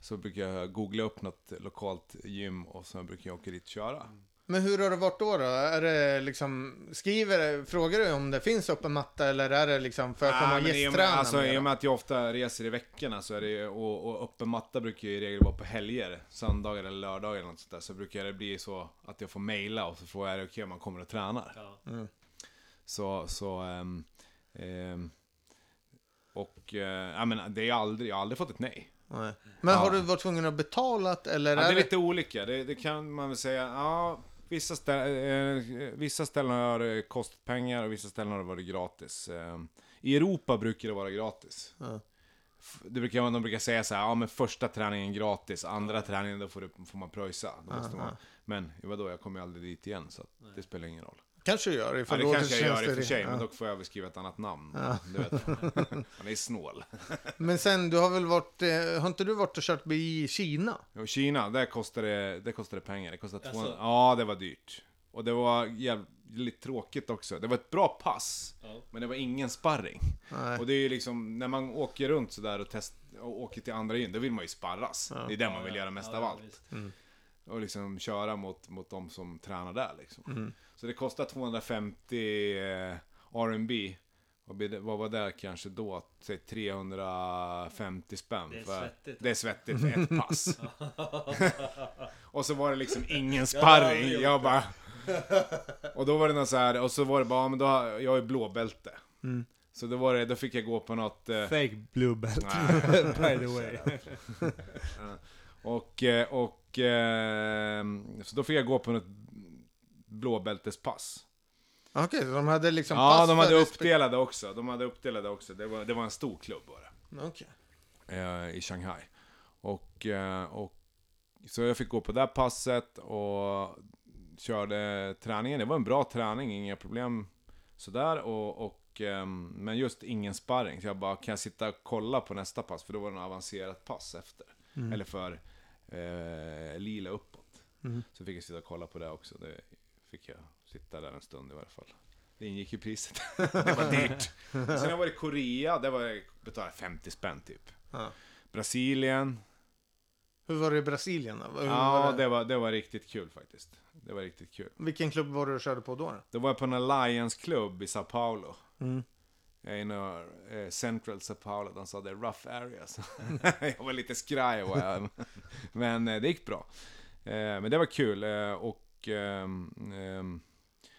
[SPEAKER 3] Så brukar jag googla upp något lokalt gym och sen brukar jag åka dit och köra.
[SPEAKER 1] Men hur har det varit då? då? Är det liksom, skriver, frågar du om det finns öppen matta eller är det liksom för att komma och
[SPEAKER 3] men i och? Alltså
[SPEAKER 1] med
[SPEAKER 3] i och
[SPEAKER 1] dem?
[SPEAKER 3] med att jag ofta reser i veckorna så är det ju, och, och öppen matta brukar ju i regel vara på helger, söndagar eller lördagar eller något sånt där. Så brukar det bli så att jag får mejla och så får jag är det okej om man kommer och tränar.
[SPEAKER 2] Ja.
[SPEAKER 1] Mm.
[SPEAKER 3] Så, så, ehm, ehm, och, eh, jag menar, det är aldrig, jag har aldrig fått ett nej.
[SPEAKER 1] Nej. Men har
[SPEAKER 3] Ja.
[SPEAKER 1] du varit tvungen att betala eller
[SPEAKER 3] Ja, det
[SPEAKER 1] är
[SPEAKER 3] är
[SPEAKER 1] det...
[SPEAKER 3] lite olika, det, det kan man väl säga. Ja, vissa, stä- eh, vissa ställen har det kostat pengar och vissa ställen har det varit gratis. Eh, I Europa brukar det vara gratis.
[SPEAKER 1] Ja.
[SPEAKER 3] Det brukar, de brukar säga så här, ja men första träningen gratis, andra träningen då får, du, får man pröjsa. Då måste man, men vadå, jag kommer ju aldrig dit igen så det spelar ingen roll.
[SPEAKER 1] Kanske du gör
[SPEAKER 3] Ja,
[SPEAKER 1] ifall
[SPEAKER 3] det
[SPEAKER 1] då
[SPEAKER 3] kanske jag gör i och för
[SPEAKER 1] det-
[SPEAKER 3] sig,
[SPEAKER 1] ja.
[SPEAKER 3] men då får jag väl skriva ett annat namn.
[SPEAKER 1] Ja.
[SPEAKER 3] Du vet, han är snål. *laughs*
[SPEAKER 1] Men sen, du har väl varit, eh, har inte du varit och kört i Kina?
[SPEAKER 3] Och Kina, där kostade det, det kostade pengar. Det kostade
[SPEAKER 2] Jaså?
[SPEAKER 3] 200, Ja, det var dyrt. Och det var jävligt tråkigt också. Det var ett bra pass,
[SPEAKER 2] Ja.
[SPEAKER 3] men det var ingen sparring.
[SPEAKER 1] Nej.
[SPEAKER 3] Och det är ju liksom, när man åker runt sådär och, test, och åker till andra gyn, då vill man ju sparras.
[SPEAKER 1] Ja.
[SPEAKER 3] Det är det man
[SPEAKER 2] Ja,
[SPEAKER 3] vill
[SPEAKER 2] ja.
[SPEAKER 3] göra mest
[SPEAKER 2] Ja,
[SPEAKER 3] av
[SPEAKER 2] ja,
[SPEAKER 3] allt.
[SPEAKER 2] visst.
[SPEAKER 3] Och liksom köra mot, mot de som tränar där liksom.
[SPEAKER 1] Mm.
[SPEAKER 3] Så det kostar 250 eh, R&B vad, var det kanske då? Säg 350 spänn.
[SPEAKER 2] Det är
[SPEAKER 3] för,
[SPEAKER 2] svettigt.
[SPEAKER 3] Det är svettigt för ett pass. *laughs* *laughs* och så var det liksom ingen sparring.
[SPEAKER 2] är
[SPEAKER 3] jag bara... *laughs* Och då var det något så här, och så var det bara, ja, men då, jag är blåbälte.
[SPEAKER 1] Mm.
[SPEAKER 3] Så då var det, då fick jag gå på något... Eh,
[SPEAKER 2] Fake blue belt, by the way.
[SPEAKER 3] Och, eh, och eh, så då fick jag gå på något blåbältespass.
[SPEAKER 1] Okej, så de hade liksom
[SPEAKER 3] Ja,
[SPEAKER 1] pass
[SPEAKER 3] de
[SPEAKER 1] för
[SPEAKER 3] hade uppdelade också. De hade uppdelade också. Det var, det var en stor klubb bara.
[SPEAKER 1] Okej.
[SPEAKER 3] Eh, I Shanghai. Och, eh, och så jag fick gå på det passet och körde träningen. Det var en bra träning, inga problem sådär. Och, och, ehm, men just ingen sparring. Så jag bara, kan jag sitta och kolla på nästa pass? För då var det en avancerat pass efter.
[SPEAKER 1] Mm.
[SPEAKER 3] Eller för eh, lila uppåt.
[SPEAKER 1] Mm.
[SPEAKER 3] Så fick jag sitta och kolla på det också. Det fick jag sitta där en stund i varje fall. Det ingick i priset. *laughs* det var dyrt. Sen har jag varit i Korea, där var jag betalade 50 spänn typ.
[SPEAKER 1] Ja.
[SPEAKER 3] Brasilien.
[SPEAKER 1] Hur var det i Brasilien då? Hur
[SPEAKER 3] Ja,
[SPEAKER 1] var
[SPEAKER 3] det var, det var riktigt kul faktiskt. Det var riktigt kul.
[SPEAKER 1] Vilken klubb var det du körde på då? då?
[SPEAKER 3] Då var jag på en Alliance-klubb i Sao Paulo.
[SPEAKER 1] Mm.
[SPEAKER 3] Jag är inne eh, Central Sao Paulo, de sa det är rough areas. *laughs* jag var lite skraj var jag. *laughs* Men eh, det gick bra. Eh, men det var kul. Eh, och ehm,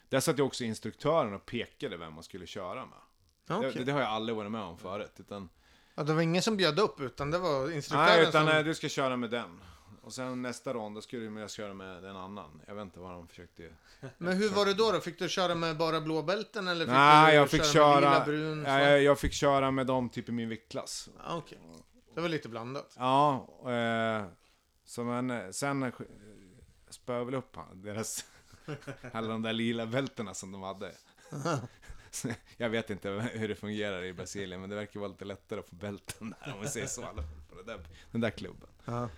[SPEAKER 3] där satt jag också instruktören och pekade vem man skulle köra med.
[SPEAKER 1] Ja,
[SPEAKER 3] Det, det, det har jag aldrig varit med om förut. Utan,
[SPEAKER 1] Ja, det var ingen som bjöd upp, utan det var instruktören
[SPEAKER 3] nej, utan
[SPEAKER 1] som...
[SPEAKER 3] eh, du ska köra med den. Och sen nästa rond, då skulle jag köra med en annan. Jag vet inte vad de försökte...
[SPEAKER 1] Men hur var det då? då? Fick du köra med bara blåbälten eller fick
[SPEAKER 3] Nej,
[SPEAKER 1] du
[SPEAKER 3] jag fick
[SPEAKER 1] med
[SPEAKER 3] köra...
[SPEAKER 1] lila, brun, svart?
[SPEAKER 3] jag, fick köra med dem typ i min viktklass.
[SPEAKER 1] Ja, okej. Det var lite blandat.
[SPEAKER 3] Ja, eh, så men eh, sen eh, spöade väl upp deras, *laughs* alla de där lila bältena som de hade. *laughs* Jag vet inte hur det fungerar i Brasilien, men det verkar vara lite lättare att få bälten där, om vi säger så, på det där, den där klubben.
[SPEAKER 1] Ja.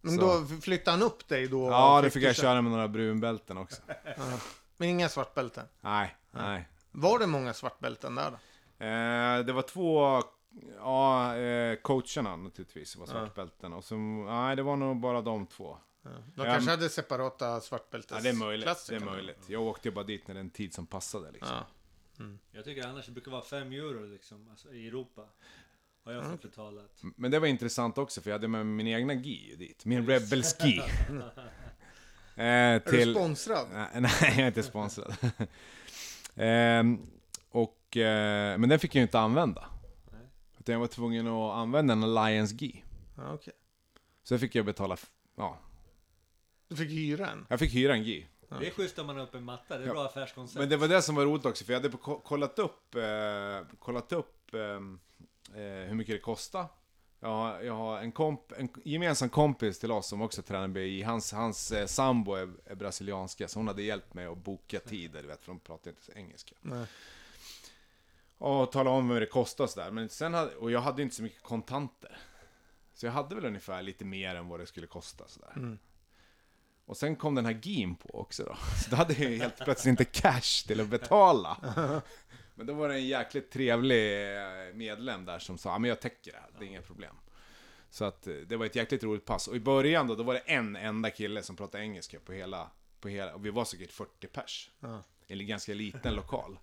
[SPEAKER 1] Men
[SPEAKER 3] Så.
[SPEAKER 1] då flyttade han upp dig då?
[SPEAKER 3] Ja, då fick jag köra med några brunbälten också. *laughs*
[SPEAKER 1] Ja. Men inga svartbälten?
[SPEAKER 3] Nej, nej.
[SPEAKER 1] Var det många svartbälten där då?
[SPEAKER 3] Eh, det var två, ja, eh, coacherna naturligtvis var svartbälten. Och så, nej, det var nog bara de två.
[SPEAKER 1] De kanske
[SPEAKER 3] men-
[SPEAKER 1] hade separata svartbältes
[SPEAKER 3] Ja, det är möjligt. Det är möjligt. Jag åkte bara dit när den tid som passade liksom.
[SPEAKER 1] Ja.
[SPEAKER 2] Jag tycker annars det brukar vara 5 euro liksom, alltså, i Europa. Har jag fått betalat.
[SPEAKER 3] Men det var intressant också för jag hade med min egna gi ju dit. Min Rebel Ski. *laughs* eh,
[SPEAKER 1] Är du
[SPEAKER 3] till...
[SPEAKER 1] sponsrad?
[SPEAKER 3] Nej, *laughs* jag är inte sponsrad. *laughs* Ehm, och, eh, men den fick jag ju inte använda.
[SPEAKER 2] Nej.
[SPEAKER 3] Utan jag var tvungen att använda en Alliance Gi.
[SPEAKER 1] Ja, okej.
[SPEAKER 3] Så fick jag betala, ja,
[SPEAKER 1] Du fick hyra en?
[SPEAKER 3] jag fick hyra en Gi.
[SPEAKER 2] Det är schysst om man har upp en matta, det är
[SPEAKER 3] Ja.
[SPEAKER 2] bra affärskoncept.
[SPEAKER 3] Men det var det som var roligt också, för jag hade ko- kollat upp, eh, kollat upp ehm, eh, hur mycket det kostar. Jag har, jag har en, komp, en gemensam kompis till oss som också tränar BI. Hans, hans eh, sambo är, är brasilianska, så hon hade hjälpt mig att boka tider, du vet, för de pratar inte så engelska.
[SPEAKER 1] Nej.
[SPEAKER 3] Och tala om vad det kostar och sådär. Men sen hade, och jag hade inte så mycket kontanter. Så jag hade väl ungefär lite mer än vad det skulle kosta sådär.
[SPEAKER 1] Mm.
[SPEAKER 3] Och sen kom den här GIM på också då. *laughs* Så då hade jag ju helt plötsligt inte cash till att betala. *laughs* Men då var det en jäkligt trevlig eh, medlem där som sa, ja men jag täcker det här, det är inga problem. Så att eh, det var ett jäkligt roligt pass. Och i början då, då var det en enda kille som pratade engelska på hela, på hela, och vi var säkert 40 pers.
[SPEAKER 1] Ja.
[SPEAKER 3] I en ganska liten lokal.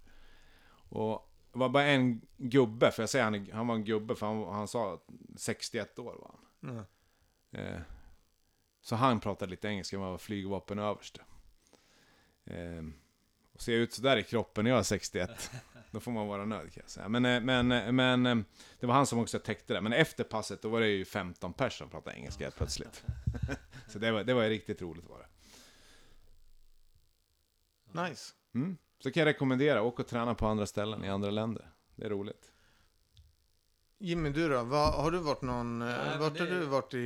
[SPEAKER 3] Och det var bara en gubbe, för jag säger han, han var en gubbe, för han, han sa att 61 år var han.
[SPEAKER 1] Ja.
[SPEAKER 3] Eh, så han pratade lite engelska, han var flygvapenöverste. Eh, och ser jag ut sådär i kroppen när jag är 61, *laughs* då får man vara nöjd kan jag säga. Men, eh, men, eh, men eh, det var han som också täckte det. Men efter passet, då var det ju 15 personer som pratade engelska helt plötsligt. *laughs* så det var, det var riktigt roligt var det.
[SPEAKER 1] Nice.
[SPEAKER 3] Mm. Så kan jag rekommendera, åk och träna på andra ställen i andra länder. Det är roligt.
[SPEAKER 1] Jimmy, du då? Vad, har du varit någon... eh,
[SPEAKER 2] men
[SPEAKER 1] vart har du varit i...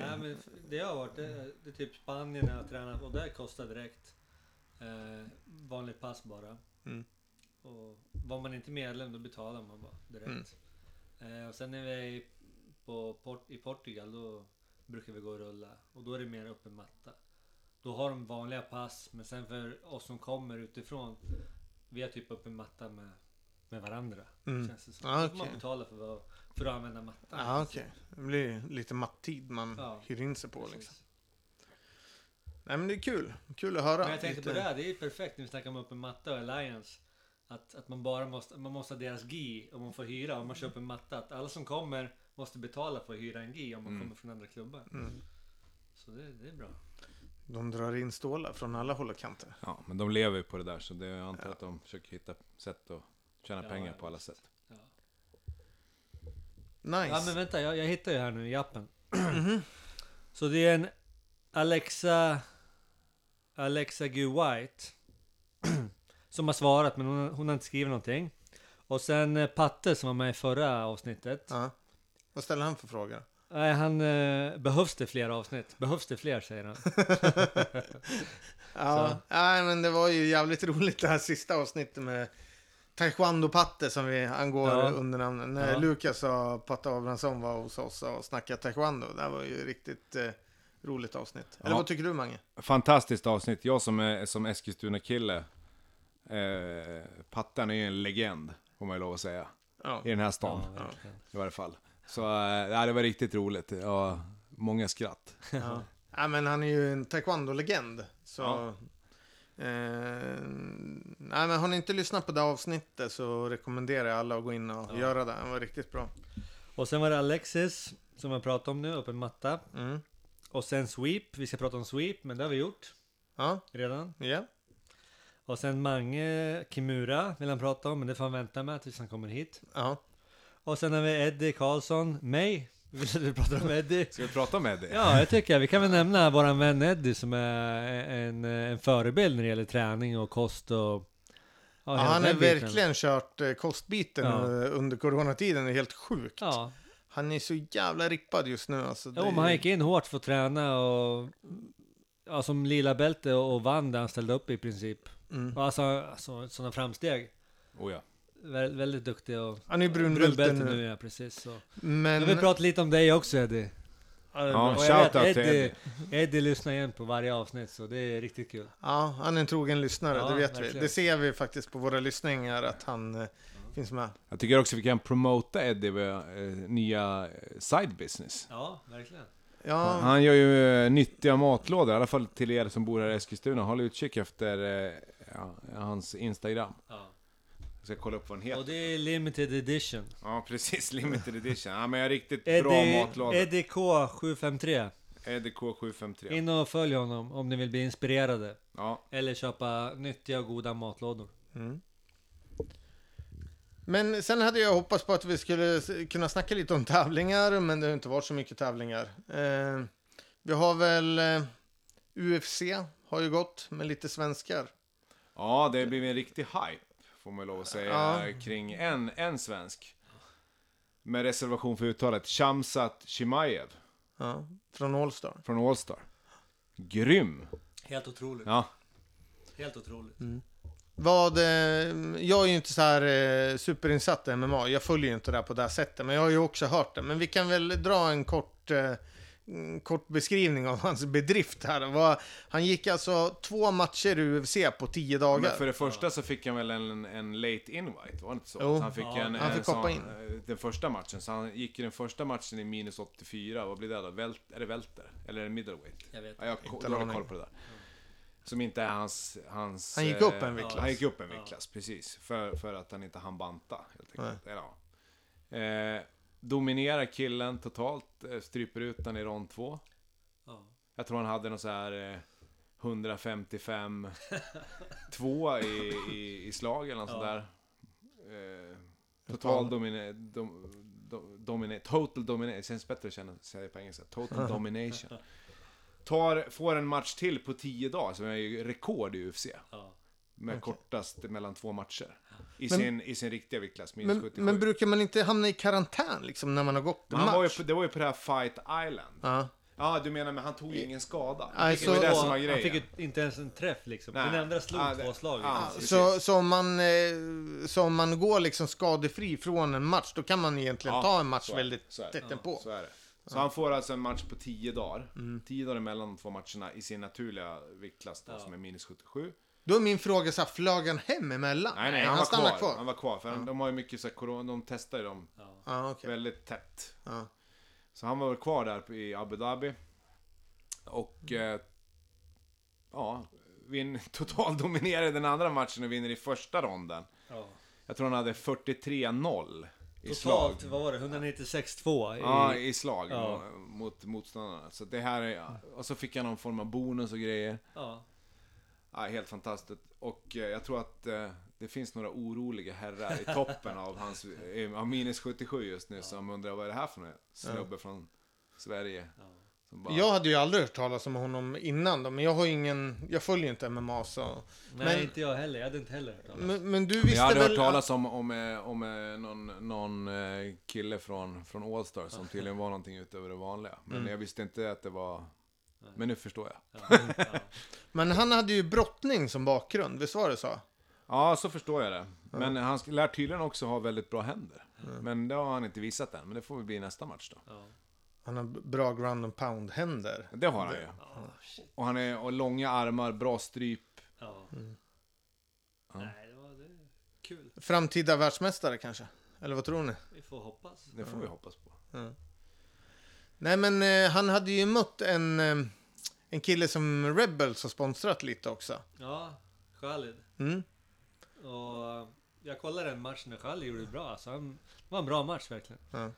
[SPEAKER 2] Nej, men det jag har varit, det, det är typ Spanien när jag tränat och där kostar direkt. Eh, vanligt pass bara.
[SPEAKER 1] Mm.
[SPEAKER 2] Och var man inte medlem då betalar man bara direkt. Eh, och sen när vi är i, på Port, i Portugal då brukar vi gå och rulla. Och då är det mer öppen matta. Då har de vanliga pass men sen för oss som kommer utifrån. Vi har typ öppen matta med, med varandra.
[SPEAKER 1] Mm.
[SPEAKER 2] Känns det som.
[SPEAKER 1] Ah,
[SPEAKER 2] får man
[SPEAKER 1] okej.
[SPEAKER 2] betala för, att- för att använda mattan.
[SPEAKER 1] Ja, okej. Det blir lite mattid man
[SPEAKER 2] Ja,
[SPEAKER 1] hyr in sig på
[SPEAKER 2] Precis.
[SPEAKER 1] liksom. Nej men det är kul. Kul att höra.
[SPEAKER 2] Men jag tänkte
[SPEAKER 1] Lite-
[SPEAKER 2] på det här, det är ju perfekt när vi snackar om öppen matta och Alliance. Att, att man bara måste, man måste ha deras GI om man får hyra, om man köper en matta. Att alla som kommer måste betala för att hyra en GI om man
[SPEAKER 3] Mm.
[SPEAKER 2] kommer från andra klubbar.
[SPEAKER 1] Mm.
[SPEAKER 2] Så det, det är bra.
[SPEAKER 1] De drar in stålar från alla håll och kanter.
[SPEAKER 3] Ja, men de lever ju på det där, så det, jag antar att de försöker hitta sätt att tjäna
[SPEAKER 2] Ja,
[SPEAKER 3] pengar på alla sätt.
[SPEAKER 2] Ja.
[SPEAKER 1] Nice.
[SPEAKER 2] Ja men vänta, jag, jag hittar ju här nu i appen.
[SPEAKER 1] Mhm.
[SPEAKER 2] Så det är en Alexa Alexa Gu White *clears throat* som har svarat men hon, hon har inte skrivit någonting. Och sen eh, Patte som var med i förra avsnittet.
[SPEAKER 1] Ja. Vad ställer han för frågor?
[SPEAKER 2] Nej, han... Eh, behövs det fler avsnitt? Behövs det fler, säger han. *laughs*
[SPEAKER 1] Ja, nej, men det var ju jävligt roligt det här sista avsnittet med Taekwondo-Patte som vi angår
[SPEAKER 2] Ja.
[SPEAKER 1] under namnet. När
[SPEAKER 2] Ja.
[SPEAKER 1] Lukas och Patte Abrahamsson var hos oss och snackade taekwondo. Det här var ju riktigt eh, roligt avsnitt. Eller
[SPEAKER 3] Ja.
[SPEAKER 1] vad tycker du Mange?
[SPEAKER 3] Fantastiskt avsnitt. Jag som är som Eskilstuna-kille, eh, Pattan är ju en legend, får man ju lov att säga.
[SPEAKER 1] Ja.
[SPEAKER 3] I den här stan, i varje fall. Så eh, det var riktigt roligt. Ja, många skratt.
[SPEAKER 1] Ja. ja, men han är ju en taekwondo-legend. Så... Eh, nej, men har ni inte lyssnat på det avsnittet så rekommenderar jag alla att gå in och
[SPEAKER 2] Ja.
[SPEAKER 1] göra det. Det var riktigt bra.
[SPEAKER 2] Och sen var det Alexis, som jag pratade om nu, öppen matta.
[SPEAKER 1] Mm.
[SPEAKER 2] Och sen Sweep, vi ska prata om Sweep, men det har vi gjort
[SPEAKER 1] Ja,
[SPEAKER 2] redan.
[SPEAKER 1] ja.
[SPEAKER 2] Och sen Mange Kimura vill han prata om, men det får han vänta med tills han kommer hit.
[SPEAKER 1] ja.
[SPEAKER 2] Och sen har vi Eddie Karlsson, mig. Vill du prata om Eddie?
[SPEAKER 3] Ska vi prata med dig?
[SPEAKER 2] Ja, jag tycker jag. Vi kan väl nämna våran vän Eddie som är en, en förebild när det gäller träning och kost och... Ja,
[SPEAKER 1] Ja, han har verkligen kört eh, kostbiten
[SPEAKER 2] Ja.
[SPEAKER 1] eh, under coronatiden. Det är helt sjukt.
[SPEAKER 2] Ja,
[SPEAKER 1] Han är så jävla rippad just nu. Alltså,
[SPEAKER 2] jo,
[SPEAKER 1] det-
[SPEAKER 2] men han gick in hårt för att träna och... Ja, som lila bälte och, vann där han ställde upp i princip.
[SPEAKER 1] Mm.
[SPEAKER 2] Alltså, alltså sådana framsteg.
[SPEAKER 3] Oh, ja.
[SPEAKER 2] Vä väldigt duktig och...
[SPEAKER 1] Han är brunbälte nu.
[SPEAKER 2] nu, ja precis. Så.
[SPEAKER 1] Men...
[SPEAKER 2] Jag vill prata lite om dig också Eddie.
[SPEAKER 1] Ja,
[SPEAKER 3] Ja.
[SPEAKER 2] Och jag vet
[SPEAKER 3] till
[SPEAKER 2] Eddie, Eddie lyssnar igen på varje avsnitt så det är riktigt kul.
[SPEAKER 1] ja, han är en trogen lyssnare,
[SPEAKER 2] Ja,
[SPEAKER 1] det vet vi.
[SPEAKER 2] verkligen.
[SPEAKER 1] Det ser vi faktiskt på våra lyssningar att han eh, finns med.
[SPEAKER 3] Jag tycker också vi kan promota Eddie med eh, nya eh, side business.
[SPEAKER 2] Ja, verkligen.
[SPEAKER 1] Ja,
[SPEAKER 3] Han gör ju nyttiga matlådor, i alla fall till er som bor här i Eskilstuna. Håll utkik efter eh, ja, hans Instagram.
[SPEAKER 2] Ja.
[SPEAKER 3] Ska kolla upp vad den
[SPEAKER 2] Och
[SPEAKER 3] heter.
[SPEAKER 2] det är limited edition.
[SPEAKER 3] Ja, precis. *laughs* Limited edition. Ja, men jag har riktigt bra
[SPEAKER 2] Eddie,
[SPEAKER 3] matlådor.
[SPEAKER 2] Eddie K753.
[SPEAKER 3] Eddie K753.
[SPEAKER 2] In och följ honom om ni vill bli inspirerade.
[SPEAKER 3] Ja,
[SPEAKER 2] Eller köpa nyttiga och goda matlådor.
[SPEAKER 1] Mm. Men sen hade jag hoppats på att vi skulle kunna snacka lite om tävlingar, men det har inte varit så mycket tävlingar. Eh, vi har väl eh, UFC har ju gått med lite svenskar.
[SPEAKER 3] ja det blir en riktig hype, får man lov att säga,
[SPEAKER 1] Ja.
[SPEAKER 3] kring en, en svensk. Med reservation för uttalet. Shamsat Chimaev
[SPEAKER 1] Ja, från Allstar.
[SPEAKER 3] från Allstar. Grym!
[SPEAKER 2] Helt otroligt.
[SPEAKER 3] Ja,
[SPEAKER 2] Helt otroligt.
[SPEAKER 1] Vad, eh, jag är ju inte så här eh, superinsatt i MMA, jag följer ju inte det här på det här sättet, men jag har ju också hört det. Men vi kan väl dra en kort, eh, kort beskrivning av hans bedrift här. Han gick alltså två matcher i UFC på tio dagar.
[SPEAKER 3] men för det första så fick han väl en, en late invite, var det inte så?
[SPEAKER 1] Jo.
[SPEAKER 3] Att han fick
[SPEAKER 2] Ja,
[SPEAKER 3] en,
[SPEAKER 1] han
[SPEAKER 3] en
[SPEAKER 1] fick hoppa
[SPEAKER 3] sån,
[SPEAKER 1] in.
[SPEAKER 3] eh, Den första matchen, så han gick i den första matchen i minus 84, vad blir det då? Vält, är det välter? Eller är det middleweight?
[SPEAKER 2] Jag vet.
[SPEAKER 3] Ja, jag har
[SPEAKER 1] Inte
[SPEAKER 3] dålig
[SPEAKER 1] aning.
[SPEAKER 3] koll på det där. Som inte är hans... hans
[SPEAKER 1] Han gick
[SPEAKER 3] eh,
[SPEAKER 1] upp en viktklass.
[SPEAKER 3] Han gick upp en
[SPEAKER 2] Ja.
[SPEAKER 3] viktklass, precis. För, för att han inte hann banta, helt enkelt. Eller, ja. eh, dominerar killen totalt, eh, stryper ut den i rond två.
[SPEAKER 2] Ja.
[SPEAKER 3] Jag tror han hade någon så här eh, 155 2 *laughs* i, i, i slag eller något
[SPEAKER 2] Ja.
[SPEAKER 3] sånt där. Eh, total domine, dom, dom, domine, total domination, det känns bättre att känna, säga det på engelska. Total *laughs* domination. Tar, får en match till på 10 dagar, som är ju rekord i UFC.
[SPEAKER 2] Ja.
[SPEAKER 3] Med kortast mellan två matcher. I,
[SPEAKER 1] Men-
[SPEAKER 3] sin, i sin riktiga viktklass, minus
[SPEAKER 1] Men,
[SPEAKER 3] 77.
[SPEAKER 1] men brukar man inte hamna i karantän liksom när man har gått en
[SPEAKER 3] Men han var ju
[SPEAKER 1] match?
[SPEAKER 3] på, det var ju på det här Fight Island.
[SPEAKER 1] Ja.
[SPEAKER 3] Ja, du menar men han tog ju ingen skada.
[SPEAKER 1] Nej,
[SPEAKER 3] det var det som var
[SPEAKER 2] han
[SPEAKER 3] grejen.
[SPEAKER 2] fick ju inte ens en träff liksom.
[SPEAKER 3] Nej.
[SPEAKER 2] Den andra slog
[SPEAKER 3] det-
[SPEAKER 2] två slag.
[SPEAKER 3] precis.
[SPEAKER 1] Så, så, om man, eh, så om man går liksom skadefri från en match, då kan man egentligen
[SPEAKER 3] Ja,
[SPEAKER 1] ta en match
[SPEAKER 3] så är-
[SPEAKER 1] väldigt
[SPEAKER 3] så är-
[SPEAKER 1] tätt på.
[SPEAKER 3] Så är det. Så han får alltså en match på 10 dagar.
[SPEAKER 1] Mm.
[SPEAKER 3] 10 dagar emellan de två matcherna i sin naturliga viktklass då,
[SPEAKER 2] Ja.
[SPEAKER 3] som är minus 77.
[SPEAKER 1] Då är min fråga så här, flög han hem emellan?
[SPEAKER 3] Nej, nej, han, var
[SPEAKER 1] stannar
[SPEAKER 3] kvar. Han var kvar. För de har ju mycket så här, corona, de testar ju dem
[SPEAKER 2] Ja.
[SPEAKER 1] Ja, okej.
[SPEAKER 3] väldigt tätt.
[SPEAKER 1] Ja.
[SPEAKER 3] Så han var väl kvar där i Abu Dhabi. Och... Eh, ja, vin, *laughs* total dominerade den andra matchen och vinner i första ronden.
[SPEAKER 2] Ja.
[SPEAKER 3] Jag tror han hade 43-0 i slag.
[SPEAKER 2] Totalt, vad var det? 196-2? I...
[SPEAKER 3] Ja, i slag
[SPEAKER 2] Ja.
[SPEAKER 3] mo- mot motståndarna. Så det här är, och så fick han någon form av bonus och grejer.
[SPEAKER 2] ja.
[SPEAKER 3] Ja, helt fantastiskt. Och eh, jag tror att eh, det finns några oroliga herrar i toppen av hans, av minus 77 just nu som undrar vad är det här för någon snubbe från Sverige?
[SPEAKER 2] Ja.
[SPEAKER 3] Som bara,
[SPEAKER 1] Jag hade ju aldrig hört talas om honom innan då, men jag har ingen, jag följer inte MMA så.
[SPEAKER 2] Nej,
[SPEAKER 1] Men-
[SPEAKER 2] inte jag heller. Jag hade inte heller hört talas.
[SPEAKER 1] Men, men du
[SPEAKER 3] Men
[SPEAKER 1] visste
[SPEAKER 3] jag hade
[SPEAKER 1] väl...
[SPEAKER 3] hört talas om, om, eh, om någon, någon kille från, från Allstar som tydligen var någonting utöver det vanliga. Men
[SPEAKER 1] Mm.
[SPEAKER 3] jag visste inte att det var... Men nu förstår jag.
[SPEAKER 2] Ja. Ja. *laughs*
[SPEAKER 1] Men han hade ju brottning som bakgrund, visst var det så?
[SPEAKER 3] Ja, så förstår jag det. Men han lär tydligen också ha väldigt bra händer. Men det har han inte visat än. Men det får väl bli nästa match då.
[SPEAKER 2] Ja.
[SPEAKER 1] Han har bra ground and pound händer.
[SPEAKER 3] Det har han ju.
[SPEAKER 2] Ja, shit.
[SPEAKER 3] Och han är och långa armar, bra stryp.
[SPEAKER 2] Ja.
[SPEAKER 3] Ja.
[SPEAKER 2] Nej, det var det. kul.
[SPEAKER 1] Framtida världsmästare kanske? Eller vad tror ni?
[SPEAKER 2] Vi får hoppas.
[SPEAKER 3] Det får vi hoppas på.
[SPEAKER 1] Nej men eh, han hade ju mött en, eh, en kille som Rebels har sponsrat lite också.
[SPEAKER 2] Ja, Khalid.
[SPEAKER 1] Mm.
[SPEAKER 2] Och eh, jag kollade den matchen och Khalid gjorde det bra. Alltså, han, det var en bra match verkligen.
[SPEAKER 1] Ja.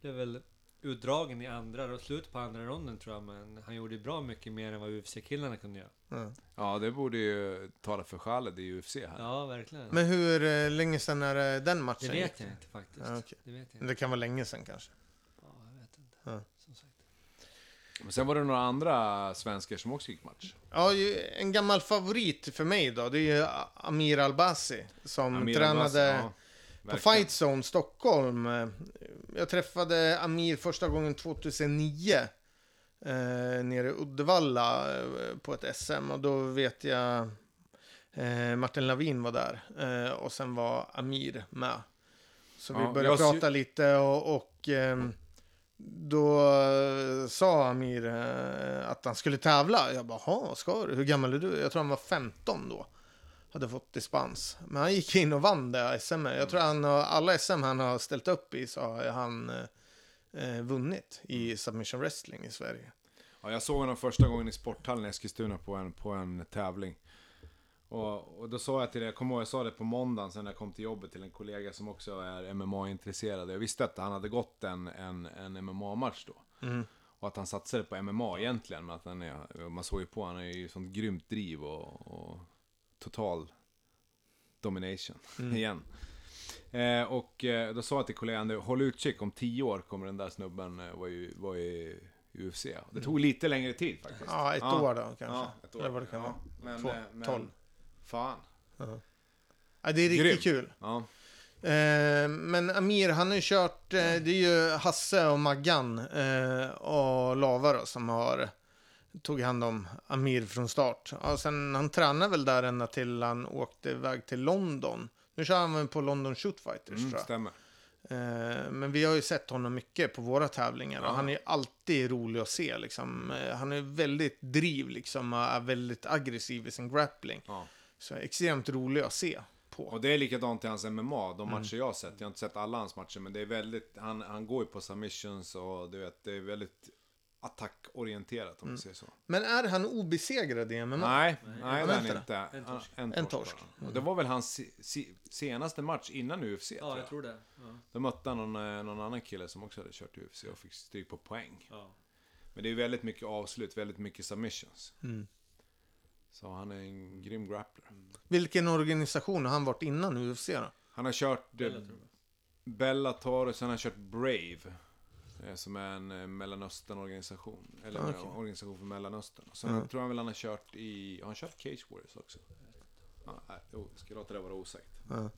[SPEAKER 2] Det är väl utdragen i andra och slut på andra ronden tror jag. Men han gjorde bra mycket mer än vad UFC-killarna kunde göra.
[SPEAKER 1] Ja.
[SPEAKER 3] Ja, det borde ju tala för Khaled i UFC här.
[SPEAKER 2] Ja, verkligen.
[SPEAKER 1] Men hur eh, länge sedan är det den
[SPEAKER 2] det
[SPEAKER 1] matchen
[SPEAKER 2] vet
[SPEAKER 1] gick?
[SPEAKER 2] jag inte faktiskt.
[SPEAKER 1] Ja, okej.
[SPEAKER 2] Det vet jag
[SPEAKER 1] Men
[SPEAKER 2] inte.
[SPEAKER 1] Det kan vara länge sedan kanske.
[SPEAKER 2] Ja, jag vet inte.
[SPEAKER 1] Ja.
[SPEAKER 3] Men sen var det några andra svenskar som också gick match.
[SPEAKER 1] Ja, en gammal favorit för mig då, det är ju Amir Albasi som
[SPEAKER 3] Amir
[SPEAKER 1] tränade
[SPEAKER 3] Abbas, ja,
[SPEAKER 1] på. Fight Zone Stockholm. Eh, Jag träffade Amir första gången 2009 eh, nere i Uddevalla eh, på ett SM och då vet jag eh, Martin Lavin var där eh, och sen var Amir med. Så vi
[SPEAKER 3] Ja,
[SPEAKER 1] började prata lite och, och ehm, då eh, sa Amir eh, att han skulle tävla. Jag bara, "Ha, ska du? Hur gammal är du? Jag tror han var 15 då. Hade fått dispens. Men han gick in och vann det SM. Jag tror han har, alla SM han har ställt upp i så har han eh, eh, vunnit i submission wrestling i Sverige.
[SPEAKER 3] Ja, jag såg honom första gången i sporthallen i Eskilstuna på en, på en tävling. Och, och då sa jag till det, jag kommer ihåg jag sa det på måndagen sen när jag kom till jobbet till en kollega som också är MMA-intresserad. Jag visste att han hade gått en, en, en MMA-match då.
[SPEAKER 1] Mm.
[SPEAKER 3] Och att han satsade på MMA egentligen. Men att han är, man såg ju på han är ju sånt grymt driv och, och total domination *laughs* igen. Eh, och eh, då sa jag till kollegan, "Du, håll utkik, om tio år kommer den där snubben eh, vara i, var i UFC. Det tog lite längre tid faktiskt.
[SPEAKER 1] Ja, ett
[SPEAKER 3] Ja.
[SPEAKER 1] år då kanske.
[SPEAKER 3] Ja, ett år.
[SPEAKER 1] Eller vad det kan
[SPEAKER 3] Ja,
[SPEAKER 1] vara.
[SPEAKER 3] Men,
[SPEAKER 1] Två,
[SPEAKER 3] eh, men,
[SPEAKER 1] tolv.
[SPEAKER 3] Fan.
[SPEAKER 1] Ja, det är riktigt
[SPEAKER 3] Grymt.
[SPEAKER 1] kul.
[SPEAKER 3] Ja.
[SPEAKER 1] Eh, men Amir, han har ju kört, eh, det är ju Hasse och Maggan eh, och Lava då, som har tog hand om Amir från start. Ja, sen, han tränade väl där ända till han åkte iväg till London. Nu kör han väl på London Shoot Fighters
[SPEAKER 3] Mm,
[SPEAKER 1] tror jag.
[SPEAKER 3] stämmer.
[SPEAKER 1] Men vi har ju sett honom mycket på våra tävlingar
[SPEAKER 3] Ja.
[SPEAKER 1] och han är alltid rolig att se liksom. Han är väldigt driv liksom och är väldigt aggressiv i sin grappling.
[SPEAKER 3] Ja.
[SPEAKER 1] Så extremt rolig att se på.
[SPEAKER 3] Och det är likadant i hans MMA, de
[SPEAKER 1] Mm.
[SPEAKER 3] matcher jag har sett. Jag har inte sett alla hans matcher, men det är väldigt, han, han går ju på submissions och du vet, det är väldigt attackorienterat om man säger så.
[SPEAKER 1] Men är han obesegrad i MMA?
[SPEAKER 3] Nej, nej, det är han
[SPEAKER 1] inte.
[SPEAKER 2] En torsk.
[SPEAKER 3] En
[SPEAKER 1] En
[SPEAKER 3] torsk. bara. Och det var väl hans se- senaste match innan UFC.
[SPEAKER 2] Ja,
[SPEAKER 3] tror
[SPEAKER 2] jag tror det. Ja.
[SPEAKER 3] Då mötte han någon, eh, någon annan kille som också hade kört UFC och fick stryk på poäng.
[SPEAKER 2] Ja.
[SPEAKER 3] Men det är väldigt mycket avslut, väldigt mycket submissions.
[SPEAKER 1] Mm.
[SPEAKER 3] Så han är en grym grappler.
[SPEAKER 1] Vilken organisation har han varit innan UFC då?
[SPEAKER 3] Han har kört eh,
[SPEAKER 2] jag.
[SPEAKER 3] Bellator och sen har han kört Brave. eh, Som är en eh, Mellanöstern-organisation. Eller
[SPEAKER 1] Ah,
[SPEAKER 3] en
[SPEAKER 1] okej.
[SPEAKER 3] organisation för Mellanöstern. Och sen
[SPEAKER 1] Mm.
[SPEAKER 3] tror jag väl han har kört i... Har han kört Cage Warriors också? Ja, nej, jo, ska låta det vara osagt.
[SPEAKER 1] Ja.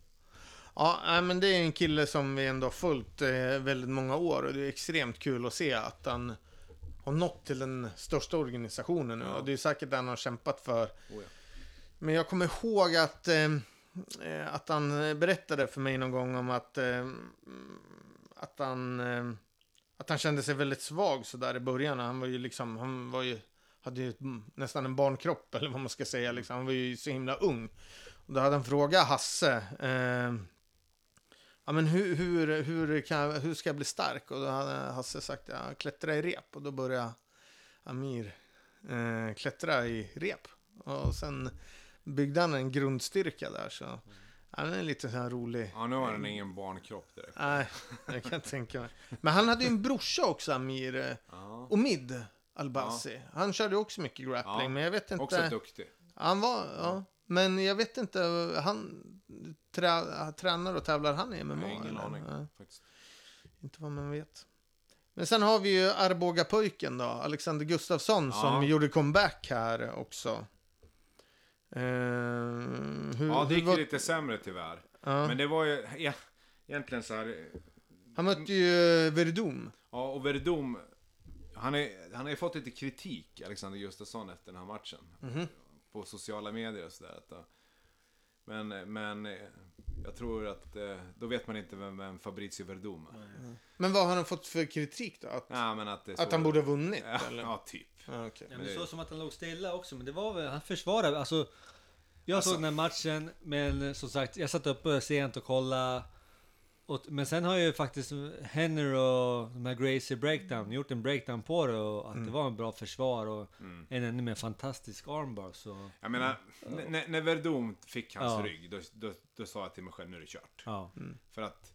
[SPEAKER 1] Ja, nej, men det är en kille som vi ändå har följt eh, väldigt många år och det är extremt kul att se att han har nått till den största organisationen nu.
[SPEAKER 3] Ja.
[SPEAKER 1] Och det är säkert det han har kämpat för.
[SPEAKER 3] Oh, ja.
[SPEAKER 1] Men jag kommer ihåg att, eh, eh, att han berättade för mig någon gång om att, eh, att, han, eh, att han kände sig väldigt svag så där i början. Han var ju liksom, han var ju, hade ju nästan en barnkropp eller vad man ska säga. Liksom. Han var ju så himla ung. Och då hade han frågat Hasse, eh, ja men hur, hur, hur, kan, hur ska jag bli stark? Och då hade Hasse sagt, ja, klättra i rep. Och då började Amir eh, klättra i rep. Och sen byggde han en grundstyrka där. Så ja, den är lite så här rolig.
[SPEAKER 3] Ja, nu har han ingen barnkropp direkt.
[SPEAKER 1] Nej, jag kan tänka mig. Men han hade ju en brorsa också, Amir. eh,
[SPEAKER 3] Ja.
[SPEAKER 1] Omid Albasi. Han körde också mycket grappling,
[SPEAKER 3] Ja,
[SPEAKER 1] men jag vet inte.
[SPEAKER 3] Också duktig.
[SPEAKER 1] Han var, ja. Men jag vet inte, han trä, tränar och tävlar han i MMA?
[SPEAKER 3] Har ingen
[SPEAKER 1] eller?
[SPEAKER 3] aning.
[SPEAKER 1] Ja,
[SPEAKER 3] Faktiskt.
[SPEAKER 1] inte vad man vet. Men sen har vi ju Arboga-pojken då, Alexander Gustafsson,
[SPEAKER 3] Ja.
[SPEAKER 1] som gjorde comeback här också. Eh, hur,
[SPEAKER 3] Ja, det gick
[SPEAKER 1] var-
[SPEAKER 3] lite sämre tyvärr.
[SPEAKER 1] ja.
[SPEAKER 3] Men det var ju ja, egentligen så här.
[SPEAKER 1] Han mötte ju Verdum.
[SPEAKER 3] Ja, och Verdum. Han, är, han har ju fått lite kritik, Alexander Gustafsson, efter den här matchen.
[SPEAKER 1] Mhm.
[SPEAKER 3] På sociala medier och sådär. Att, ja. Men, men eh, jag tror att eh, då vet man inte vem, vem Fabrizio Verdum är.
[SPEAKER 1] Men vad har han fått för kritik då? Att,
[SPEAKER 3] Ja, men att,
[SPEAKER 1] att han borde ha vunnit?
[SPEAKER 3] Ja,
[SPEAKER 1] eller?
[SPEAKER 3] ja typ.
[SPEAKER 1] Ja, okej.
[SPEAKER 2] Ja,
[SPEAKER 3] Men
[SPEAKER 2] men det
[SPEAKER 3] det-
[SPEAKER 2] såg som att han låg stilla också, men det var väl, han försvarade, alltså Jag
[SPEAKER 3] Alltså-
[SPEAKER 2] såg den här matchen, men som sagt, jag satt uppe sent och kollade och, Men sen har ju faktiskt Henry och de här Gracie Breakdown gjort en breakdown på det och att det var en bra försvar och
[SPEAKER 3] Mm.
[SPEAKER 2] en ännu mer fantastisk armbar så...
[SPEAKER 3] Jag menar, n- n- när Verdum fick hans
[SPEAKER 2] Ja.
[SPEAKER 3] rygg, då, då, då sa jag till mig själv, nu är det kört.
[SPEAKER 2] Ja.
[SPEAKER 3] För att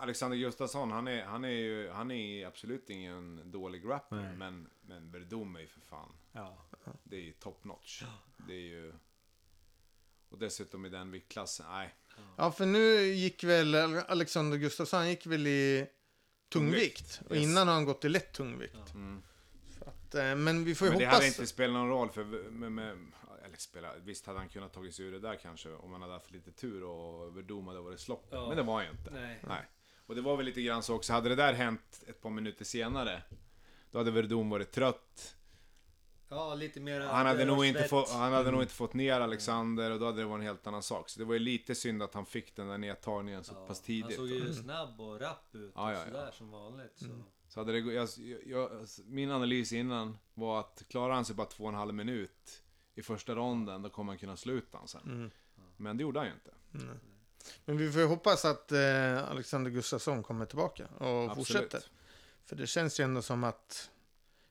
[SPEAKER 3] Alexander Gustafsson, han är, han är ju han är absolut ingen dålig grappler.
[SPEAKER 2] Nej.
[SPEAKER 3] Men, men Verdum är ju för fan,
[SPEAKER 2] ja.
[SPEAKER 3] det är ju top notch. Det är ju... Och dessutom i den viktklassen, nej.
[SPEAKER 1] Ja, för nu gick väl Alexander Gustafsson, gick väl i tungvikt. Och
[SPEAKER 3] Yes.
[SPEAKER 1] innan har han gått i lätt tungvikt.
[SPEAKER 3] Mm.
[SPEAKER 1] Att, eh, men vi får ju
[SPEAKER 3] Men det
[SPEAKER 1] hoppas...
[SPEAKER 3] hade inte spelat någon roll för, med, med, eller spela, visst hade han kunnat tagit sig ur det där kanske om han hade haft lite tur och Verdum hade varit slopp.
[SPEAKER 2] Ja.
[SPEAKER 3] Men det var ju inte.
[SPEAKER 2] Nej.
[SPEAKER 3] Nej. Och det var väl lite grann så också, hade det där hänt ett par minuter senare, då hade Verdum varit trött.
[SPEAKER 2] Ja, lite mer...
[SPEAKER 3] Han hade, nog inte, fått, han hade nog inte fått ner Alexander och då hade det varit en helt annan sak. Så det var ju lite synd att han fick den där nedtagningen så
[SPEAKER 2] Ja,
[SPEAKER 3] pass
[SPEAKER 2] Han
[SPEAKER 3] tidigt.
[SPEAKER 2] såg ju snabb och rapp ut
[SPEAKER 3] Ja,
[SPEAKER 2] och
[SPEAKER 3] ja, ja.
[SPEAKER 2] sådär som vanligt. Så.
[SPEAKER 3] Så hade det, jag, jag, min analys innan var att klarar han sig bara två och en halv minut i första ronden, då kommer han kunna sluta han sen.
[SPEAKER 1] Mm.
[SPEAKER 3] Men det gjorde han ju inte.
[SPEAKER 1] Men vi får ju hoppas att eh, Alexander Gustafsson kommer tillbaka och fortsätter. För det känns ju ändå som att,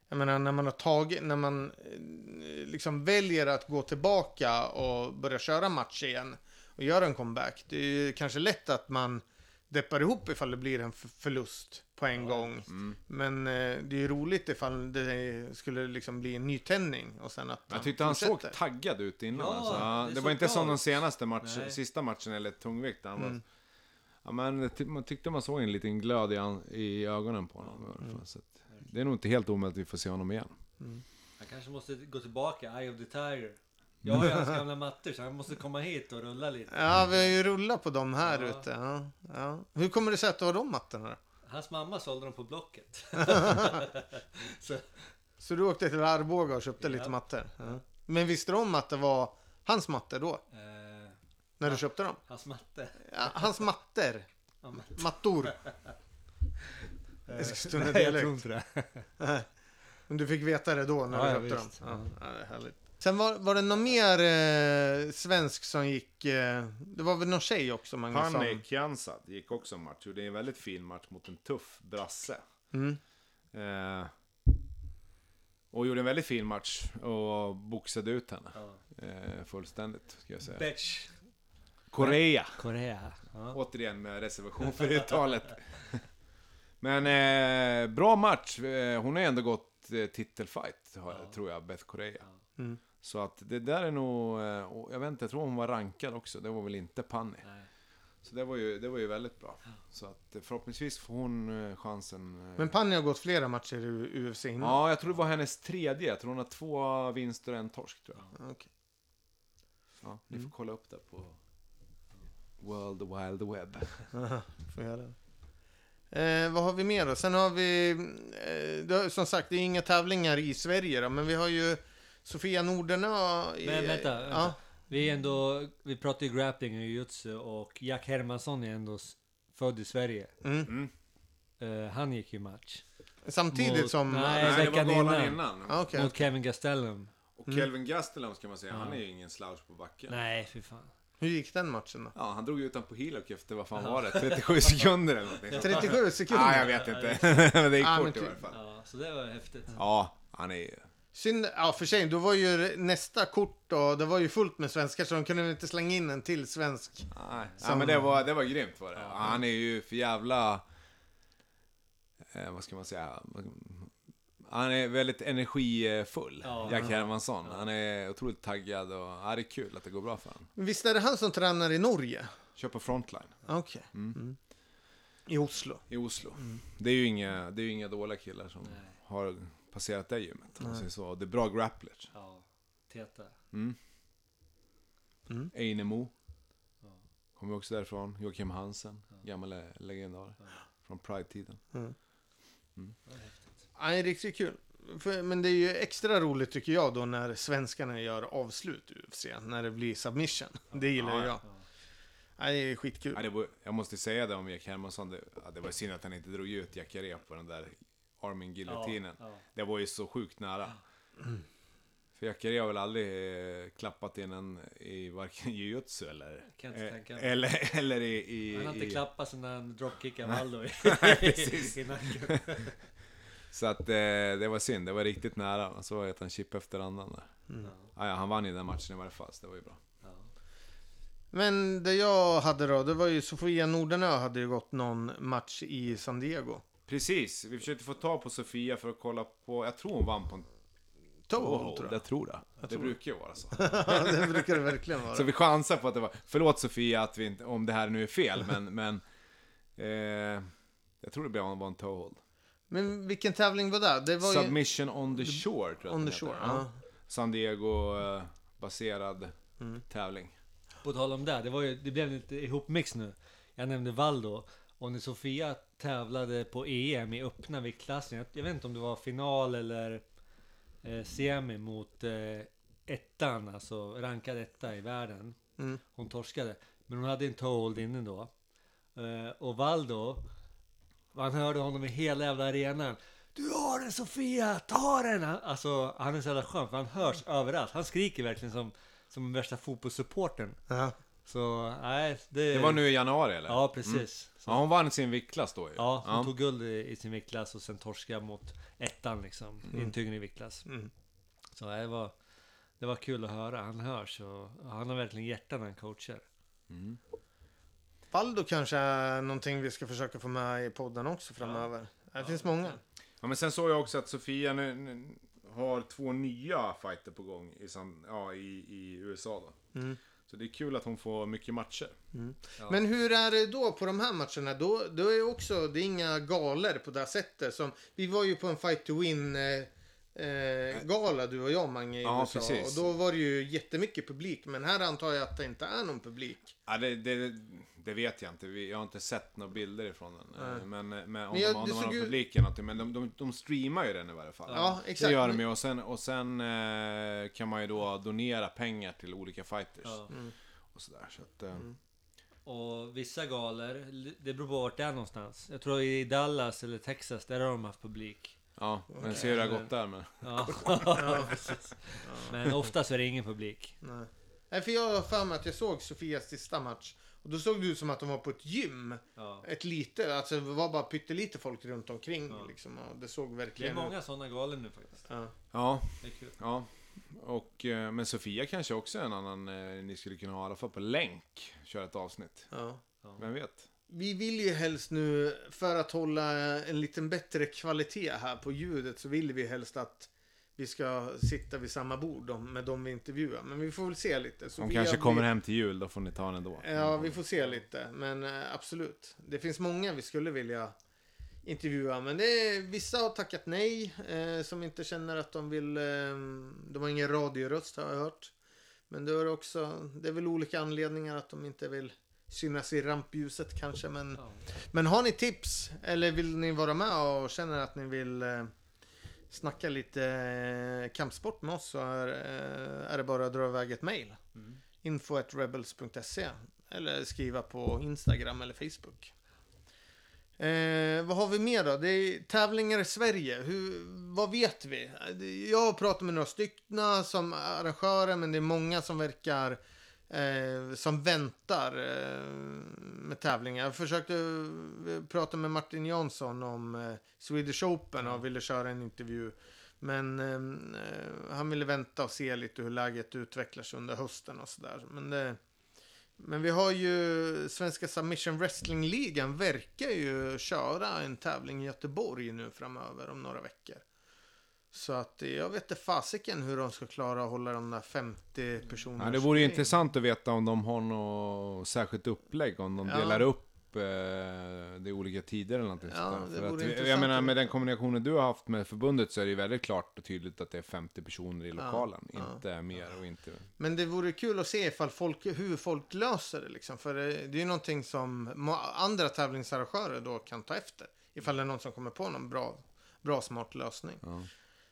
[SPEAKER 1] jag menar när man har tagit, när man eh, liksom väljer att gå tillbaka och börja köra match igen och göra en comeback. Det är ju kanske lätt att man deppar ihop ifall det blir en förlust på en
[SPEAKER 2] Ja,
[SPEAKER 1] gång.
[SPEAKER 3] Mm.
[SPEAKER 1] Men eh, det är ju roligt ifall det skulle liksom bli en nytändning och sen att
[SPEAKER 3] Jag tyckte han såg taggad ut innan.
[SPEAKER 2] Ja,
[SPEAKER 3] alltså.
[SPEAKER 2] det
[SPEAKER 3] Ja, det var inte
[SPEAKER 2] bra
[SPEAKER 3] som de senaste match,
[SPEAKER 2] Nej.
[SPEAKER 3] sista matchen eller tungvikt. Han var,
[SPEAKER 1] Mm.
[SPEAKER 3] ja, men, man tyckte man såg en liten glöd i, i ögonen på honom. fall. Så att, det är nog inte helt omöjligt att vi får se honom igen.
[SPEAKER 2] Han kanske måste gå tillbaka, Eye of the Tiger. Jag har ju hans gamla mattor så han måste komma hit och rulla lite.
[SPEAKER 1] Ja, vi har ju rullat på dem här
[SPEAKER 2] Ja.
[SPEAKER 1] ute. Ja, ja. Hur kommer det sig att du har de mattorna då?
[SPEAKER 2] Hans mamma sålde dem på Blocket. *laughs* så,
[SPEAKER 1] Så du åkte till Arboga och köpte
[SPEAKER 2] Ja.
[SPEAKER 1] lite mattor? Ja. Men visste du om att det var hans mattor då?
[SPEAKER 2] eh,
[SPEAKER 1] När du köpte dem?
[SPEAKER 2] hans matte.
[SPEAKER 1] Ja, hans mattor. Mattor. *laughs* Stå med
[SPEAKER 2] Nej, jag tror
[SPEAKER 1] dialekt.
[SPEAKER 2] inte det. *laughs*
[SPEAKER 1] Nej. Men du fick veta det då när
[SPEAKER 2] Ja,
[SPEAKER 1] du
[SPEAKER 2] ja,
[SPEAKER 1] köpte
[SPEAKER 2] visst.
[SPEAKER 1] dem?
[SPEAKER 2] Ja.
[SPEAKER 1] Ja, det är härligt. Sen var, var det någon mer eh, svensk som gick... Eh, det var väl någon tjej också, Magnus?
[SPEAKER 3] Panne Kiansad gick också en match. Gjorde en väldigt fin match mot en tuff brasse.
[SPEAKER 1] Mm.
[SPEAKER 3] Eh, Och gjorde en väldigt fin match och boxade ut henne.
[SPEAKER 2] Ja.
[SPEAKER 3] Eh, fullständigt, ska jag säga.
[SPEAKER 2] Betch.
[SPEAKER 3] Korea.
[SPEAKER 2] Korea. Ja.
[SPEAKER 3] Återigen med reservation för uttalet. *laughs* Men eh, bra match. Eh, hon har ändå gått eh, titelfight, har,
[SPEAKER 2] Ja.
[SPEAKER 3] tror jag, Beth Korea.
[SPEAKER 1] Mm.
[SPEAKER 3] Så att det där är nog, eh, jag vet inte, jag tror hon var rankad också. Det var väl inte Panny.
[SPEAKER 2] Nej.
[SPEAKER 3] Så det var ju, det var ju väldigt bra. Så att eh, förhoppningsvis får hon eh, chansen.
[SPEAKER 1] Men Panny har gått flera matcher i UFC innan.
[SPEAKER 3] Ja, jag tror det var hennes tredje. Jag tror hon har två vinster och en torsk, tror jag.
[SPEAKER 1] Okej.
[SPEAKER 3] Ja, ni
[SPEAKER 1] Mm.
[SPEAKER 3] får kolla upp det på World Wild Web. *laughs*
[SPEAKER 1] Får göra det. Eh, vad har vi mer då? Sen har vi, eh, som sagt, det är inga tävlingar i Sverige då, men vi har ju Sofia Nordenö.
[SPEAKER 2] Men vänta, vänta.
[SPEAKER 1] Ja,
[SPEAKER 2] Vi är ändå, vi pratar ju grappling och jujutsu och Jack Hermansson är ändå född i Sverige.
[SPEAKER 1] mm.
[SPEAKER 3] Mm.
[SPEAKER 2] Eh, han gick ju match.
[SPEAKER 1] Samtidigt
[SPEAKER 2] Mot-
[SPEAKER 1] som...
[SPEAKER 2] nej,
[SPEAKER 3] Nej, det var
[SPEAKER 2] veckan innan.
[SPEAKER 3] innan.
[SPEAKER 1] Ja, okej.
[SPEAKER 2] Mot Kevin Gastelum.
[SPEAKER 3] Och Kelvin Gastelum ska man säga,
[SPEAKER 2] Ja.
[SPEAKER 3] han är ju ingen slouch på backen.
[SPEAKER 2] Nej, fy fan.
[SPEAKER 1] Hur gick den matchen då?
[SPEAKER 3] Ja, han drog utan på Hillock efter, vad fan var det? 37 sekunder eller någonting. *laughs*
[SPEAKER 1] 37 sekunder?
[SPEAKER 3] Ja, jag vet inte. *laughs* Men det gick
[SPEAKER 1] Ja,
[SPEAKER 3] fort i alla fall.
[SPEAKER 2] Ja, så det var häftigt.
[SPEAKER 3] Ja, han är ju...
[SPEAKER 1] Synd, ja för sig, då var ju nästa kort då, det var ju fullt med svenskar så de kunde väl inte slänga in en till svensk.
[SPEAKER 3] Nej, ja,
[SPEAKER 1] Som-
[SPEAKER 3] men det var, det var grymt var det.
[SPEAKER 2] Ja.
[SPEAKER 3] Han är ju för jävla... Eh, vad ska man säga? Han är väldigt energifull,
[SPEAKER 2] Ja.
[SPEAKER 3] Jack Hermansson. Han är otroligt taggad och ja, det är kul att det går bra för honom.
[SPEAKER 1] Visst är det han som tränar i Norge?
[SPEAKER 3] Kör på Frontline
[SPEAKER 1] Okej.
[SPEAKER 3] Mm.
[SPEAKER 1] Mm. I Oslo.
[SPEAKER 3] i Oslo. Det är ju inga, det är ju inga dåliga killar som
[SPEAKER 2] Nej.
[SPEAKER 3] har passerat det gymmet. så. Det är bra grapplers.
[SPEAKER 2] Ja, Teta.
[SPEAKER 3] Mm.
[SPEAKER 1] Mm.
[SPEAKER 3] Einemo.
[SPEAKER 2] Ja.
[SPEAKER 3] Kommer också därifrån. Joakim Hansen,
[SPEAKER 2] Ja.
[SPEAKER 3] gammal le- legendar.
[SPEAKER 2] Ja.
[SPEAKER 3] Från Pride-tiden.
[SPEAKER 1] Mm.
[SPEAKER 2] Det var häftigt.
[SPEAKER 1] Nej, riktigt kul. För, men det är ju extra roligt tycker jag då när svenskarna gör avslut i UFC. När det blir submission. Det gillar
[SPEAKER 3] Ja, ja.
[SPEAKER 1] jag.
[SPEAKER 2] Ja.
[SPEAKER 1] Nej, det är skitkul.
[SPEAKER 3] Ja, det var, jag måste säga det om Jack Hermansson. Det, ja, det var synd att han inte drog ut Jacare på den där arming giljotinen.
[SPEAKER 2] Ja, ja.
[SPEAKER 3] Det var ju så sjukt nära. För Jacare har väl aldrig eh, klappat in en i varken jujutsu eller...
[SPEAKER 2] Kan inte
[SPEAKER 3] eh, eller, eller i... i,
[SPEAKER 2] Han har inte
[SPEAKER 3] i
[SPEAKER 2] klappat sen han dropkickade Valdo i, *laughs*
[SPEAKER 3] precis.
[SPEAKER 2] i nacken.
[SPEAKER 3] Så att eh, det var synd, det var riktigt nära. Man såg att han chip efter andan där.
[SPEAKER 1] Mm.
[SPEAKER 3] Ah, ja, han vann ju den matchen i varje fall, så det var ju bra.
[SPEAKER 2] ja.
[SPEAKER 1] Men det jag hade då, det var ju Sofia Nordenö hade ju gått någon match i San Diego.
[SPEAKER 3] Precis, vi försökte få tag på Sofia för att kolla på... Jag tror hon vann på en
[SPEAKER 1] Toehold tror jag.
[SPEAKER 3] Jag tror det. det
[SPEAKER 1] tror
[SPEAKER 3] brukar ju vara så. *laughs*
[SPEAKER 1] Det brukar det verkligen vara.
[SPEAKER 3] Så vi chansar på att det var... Förlåt Sofia att vi inte, om det här nu är fel, men... men eh, jag tror det blev var en toehold.
[SPEAKER 1] Men vilken tävling var det? Det var ju
[SPEAKER 3] Submission on the shore, tror jag
[SPEAKER 1] on the shore. Ja.
[SPEAKER 3] San Diego-baserad
[SPEAKER 1] Mm.
[SPEAKER 3] tävling.
[SPEAKER 2] På tal om det, det, var ju, det blev lite ihopmix nu. Jag nämnde Valdo. Och när Sofia tävlade på EM i öppna viktklassen. Jag, jag vet inte om det var final eller eh, semi mot eh, ettan, alltså rankad etta i världen.
[SPEAKER 1] Mm.
[SPEAKER 2] Hon torskade. Men hon hade en toehold inne då. Eh, och Valdo, man hörde honom i hela jävla arenan. Du har den Sofia, ta den! Han- Alltså han är så jävla skön för han hörs överallt. Han skriker verkligen som, som värsta fotbollssupporten.
[SPEAKER 1] Ja.
[SPEAKER 2] Så nej, det...
[SPEAKER 3] Det var nu i januari eller?
[SPEAKER 2] Ja, precis. Så,
[SPEAKER 3] Ja, hon vann sin viktklass då ju.
[SPEAKER 2] ja, hon tog guld i, i sin viktklass och sen torskade mot ettan liksom. I en tyngre viktklass.
[SPEAKER 1] Mm.
[SPEAKER 2] Så nej, det var, det var kul att höra. Han hörs och han har verkligen hjärta när han coachar.
[SPEAKER 3] Mm.
[SPEAKER 1] Valdo kanske är någonting vi ska försöka få med i podden också framöver. Det finns många.
[SPEAKER 3] Ja, men sen såg jag också att Sofia nu, nu har två nya fighter på gång i, ja, i, i USA då.
[SPEAKER 1] Mm.
[SPEAKER 3] Så det är kul att hon får mycket matcher.
[SPEAKER 2] Ja.
[SPEAKER 1] Men hur är det då på de här matcherna? Då, då är också, det är inga galer på det här sättet. Som, vi var ju på en fight to win eh, eh, gala du och jag Mange i
[SPEAKER 3] Ja,
[SPEAKER 1] USA.
[SPEAKER 3] precis.
[SPEAKER 1] Och då var det ju jättemycket publik. Men här antar jag att det inte är någon publik.
[SPEAKER 3] Ja, det, det, det vet jag inte. Vi- Jag har inte sett några bilder ifrån den.
[SPEAKER 1] Nej.
[SPEAKER 3] Eh, Men, men om,
[SPEAKER 1] Men jag-
[SPEAKER 3] de, om de har någon
[SPEAKER 1] ju-
[SPEAKER 3] publik eller någonting. Men de, de, de streamar ju den i varje fall.
[SPEAKER 1] Ja, exakt.
[SPEAKER 3] Det gör de ju. Och sen, och sen eh, kan man ju då donera pengar till olika fighters.
[SPEAKER 2] Ja.
[SPEAKER 1] Mm.
[SPEAKER 3] Och sådär. Så att, eh,
[SPEAKER 2] Och vissa galer, det beror på vart det är någonstans. Jag tror i Dallas eller Texas, där har de haft publik.
[SPEAKER 3] Ja, men ser hur det har gått där med.
[SPEAKER 2] Ja, precis. Men oftast är det ingen publik.
[SPEAKER 1] Nej. Nej, för jag har för mig att jag såg Sofias sista match. Och då såg det ut som att de var på ett gym.
[SPEAKER 2] Ja.
[SPEAKER 1] Ett lite, alltså det var bara pyttelite folk runt omkring
[SPEAKER 2] Ja.
[SPEAKER 1] liksom. Och det såg
[SPEAKER 2] Det är
[SPEAKER 1] verkligen
[SPEAKER 2] många sådana galor nu faktiskt.
[SPEAKER 1] Ja.
[SPEAKER 3] Ja,
[SPEAKER 2] Det är kul.
[SPEAKER 3] ja. Och, eh, men Sofia kanske också är en annan eh, ni skulle kunna ha, i alla fall på länk, köra ett avsnitt.
[SPEAKER 1] Ja.
[SPEAKER 3] Vem vet?
[SPEAKER 1] Vi vill ju helst nu, för att hålla en liten bättre kvalitet här på ljudet, så vill vi helst att vi ska sitta vid samma bord med de vi intervjuar. Men vi får väl se lite. Så
[SPEAKER 3] De kanske
[SPEAKER 1] har
[SPEAKER 3] kommer hem till jul, då får ni ta den ändå.
[SPEAKER 1] Ja, vi får se lite. Men eh, absolut. Det finns många vi skulle vilja intervjua. Men är, vissa har tackat nej. Eh, som inte känner att de vill. Eh, de har ingen radioröst har jag hört. Men det är också. Det är väl olika anledningar att de inte vill synas i rampljuset kanske. Men,
[SPEAKER 2] Ja.
[SPEAKER 1] men har ni tips eller vill ni vara med och känner att ni vill eh, snacka lite eh, kampsport med oss så är, eh, är det bara att dra iväg ett mail
[SPEAKER 2] Mm.
[SPEAKER 1] info.rebels.se eller skriva på Instagram eller Facebook. Eh, vad har vi mer då? Det är tävlingar i Sverige. Hur, vad vet vi? Jag har pratat med några stycken som arrangörer men det är många som verkar eh, som väntar eh, med tävlingar. Jag försökte eh, prata med Martin Jansson om eh, Swedish Open och ville köra en intervju. Men eh, eh han ville vänta och se lite hur läget utvecklas under hösten och sådär. Men, det, men vi har ju Svenska Submission Wrestling-ligan verkar ju köra en tävling i Göteborg nu framöver om några veckor. Så att eh, jag vet inte fasiken hur de ska klara att hålla de där 50 personerna.
[SPEAKER 3] Ja, det vore ju intressant att veta om de har något särskilt upplägg, om de
[SPEAKER 1] Ja.
[SPEAKER 3] delar upp eh, det olika tider eller någonting
[SPEAKER 1] Ja,
[SPEAKER 3] sånt där.
[SPEAKER 1] det
[SPEAKER 3] För
[SPEAKER 1] vore
[SPEAKER 3] att, jag menar med den kommunikationen du har haft med förbundet så är det ju väldigt klart och tydligt att det är 50 personer i lokalen,
[SPEAKER 1] ja.
[SPEAKER 3] inte mer och inte...
[SPEAKER 1] Men det vore kul att se ifall folk, hur folk löser det liksom. För det, det är ju någonting som andra tävlingsarrangörer då kan ta efter. Ifall det är någon som kommer på någon bra, bra smart lösning.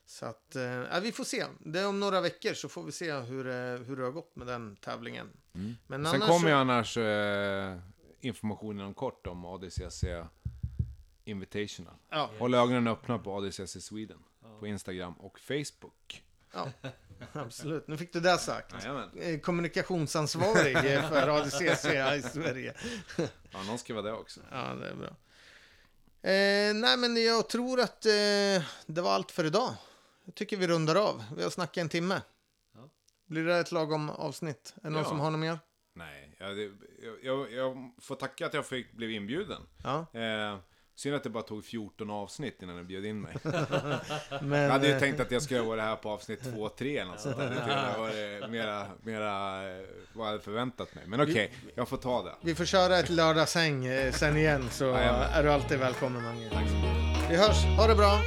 [SPEAKER 1] Så att, eh, vi får se. Det är om några veckor så får vi se hur, det- hur det har gått med den tävlingen.
[SPEAKER 3] Mm.
[SPEAKER 1] Men
[SPEAKER 3] Sen kommer ju annars eh, informationen om kort om ADCC Invitational.
[SPEAKER 1] Ja,
[SPEAKER 3] Håll ögonen öppna på ADCC Sweden
[SPEAKER 2] Ja.
[SPEAKER 3] på Instagram och Facebook.
[SPEAKER 1] ja, *laughs* absolut. Nu fick du det sagt.
[SPEAKER 3] Jajamän.
[SPEAKER 1] Eh, Kommunikationsansvarig eh, för ADCC i Sverige. *laughs*
[SPEAKER 3] Ja, någon ska vara det också.
[SPEAKER 1] Ja, det är bra. Eh, nej, men jag tror att eh, det var allt för idag. Jag tycker vi rundar av. Vi har snackat en timme.
[SPEAKER 2] Ja.
[SPEAKER 1] Blir det ett lagom avsnitt? Är det någon
[SPEAKER 3] Ja.
[SPEAKER 1] som har något mer?
[SPEAKER 3] Nej, jag, jag, jag, får tacka att jag fick, blev inbjuden.
[SPEAKER 1] Ja,
[SPEAKER 3] Eh, synd att det bara tog 14 avsnitt innan du bjöd in mig.
[SPEAKER 1] men... *laughs*
[SPEAKER 3] Jag hade ju
[SPEAKER 1] eh,
[SPEAKER 3] tänkt att jag skulle vara här på avsnitt 2 3 eller något sånt där. Det varit mera, mera eh, vad jag hade förväntat mig. Men okej, jag får ta det.
[SPEAKER 1] Vi får köra ett lördagshäng eh, sen igen så
[SPEAKER 3] Jajamän.
[SPEAKER 1] är du alltid välkommen Mange. Vi hörs, ha det bra!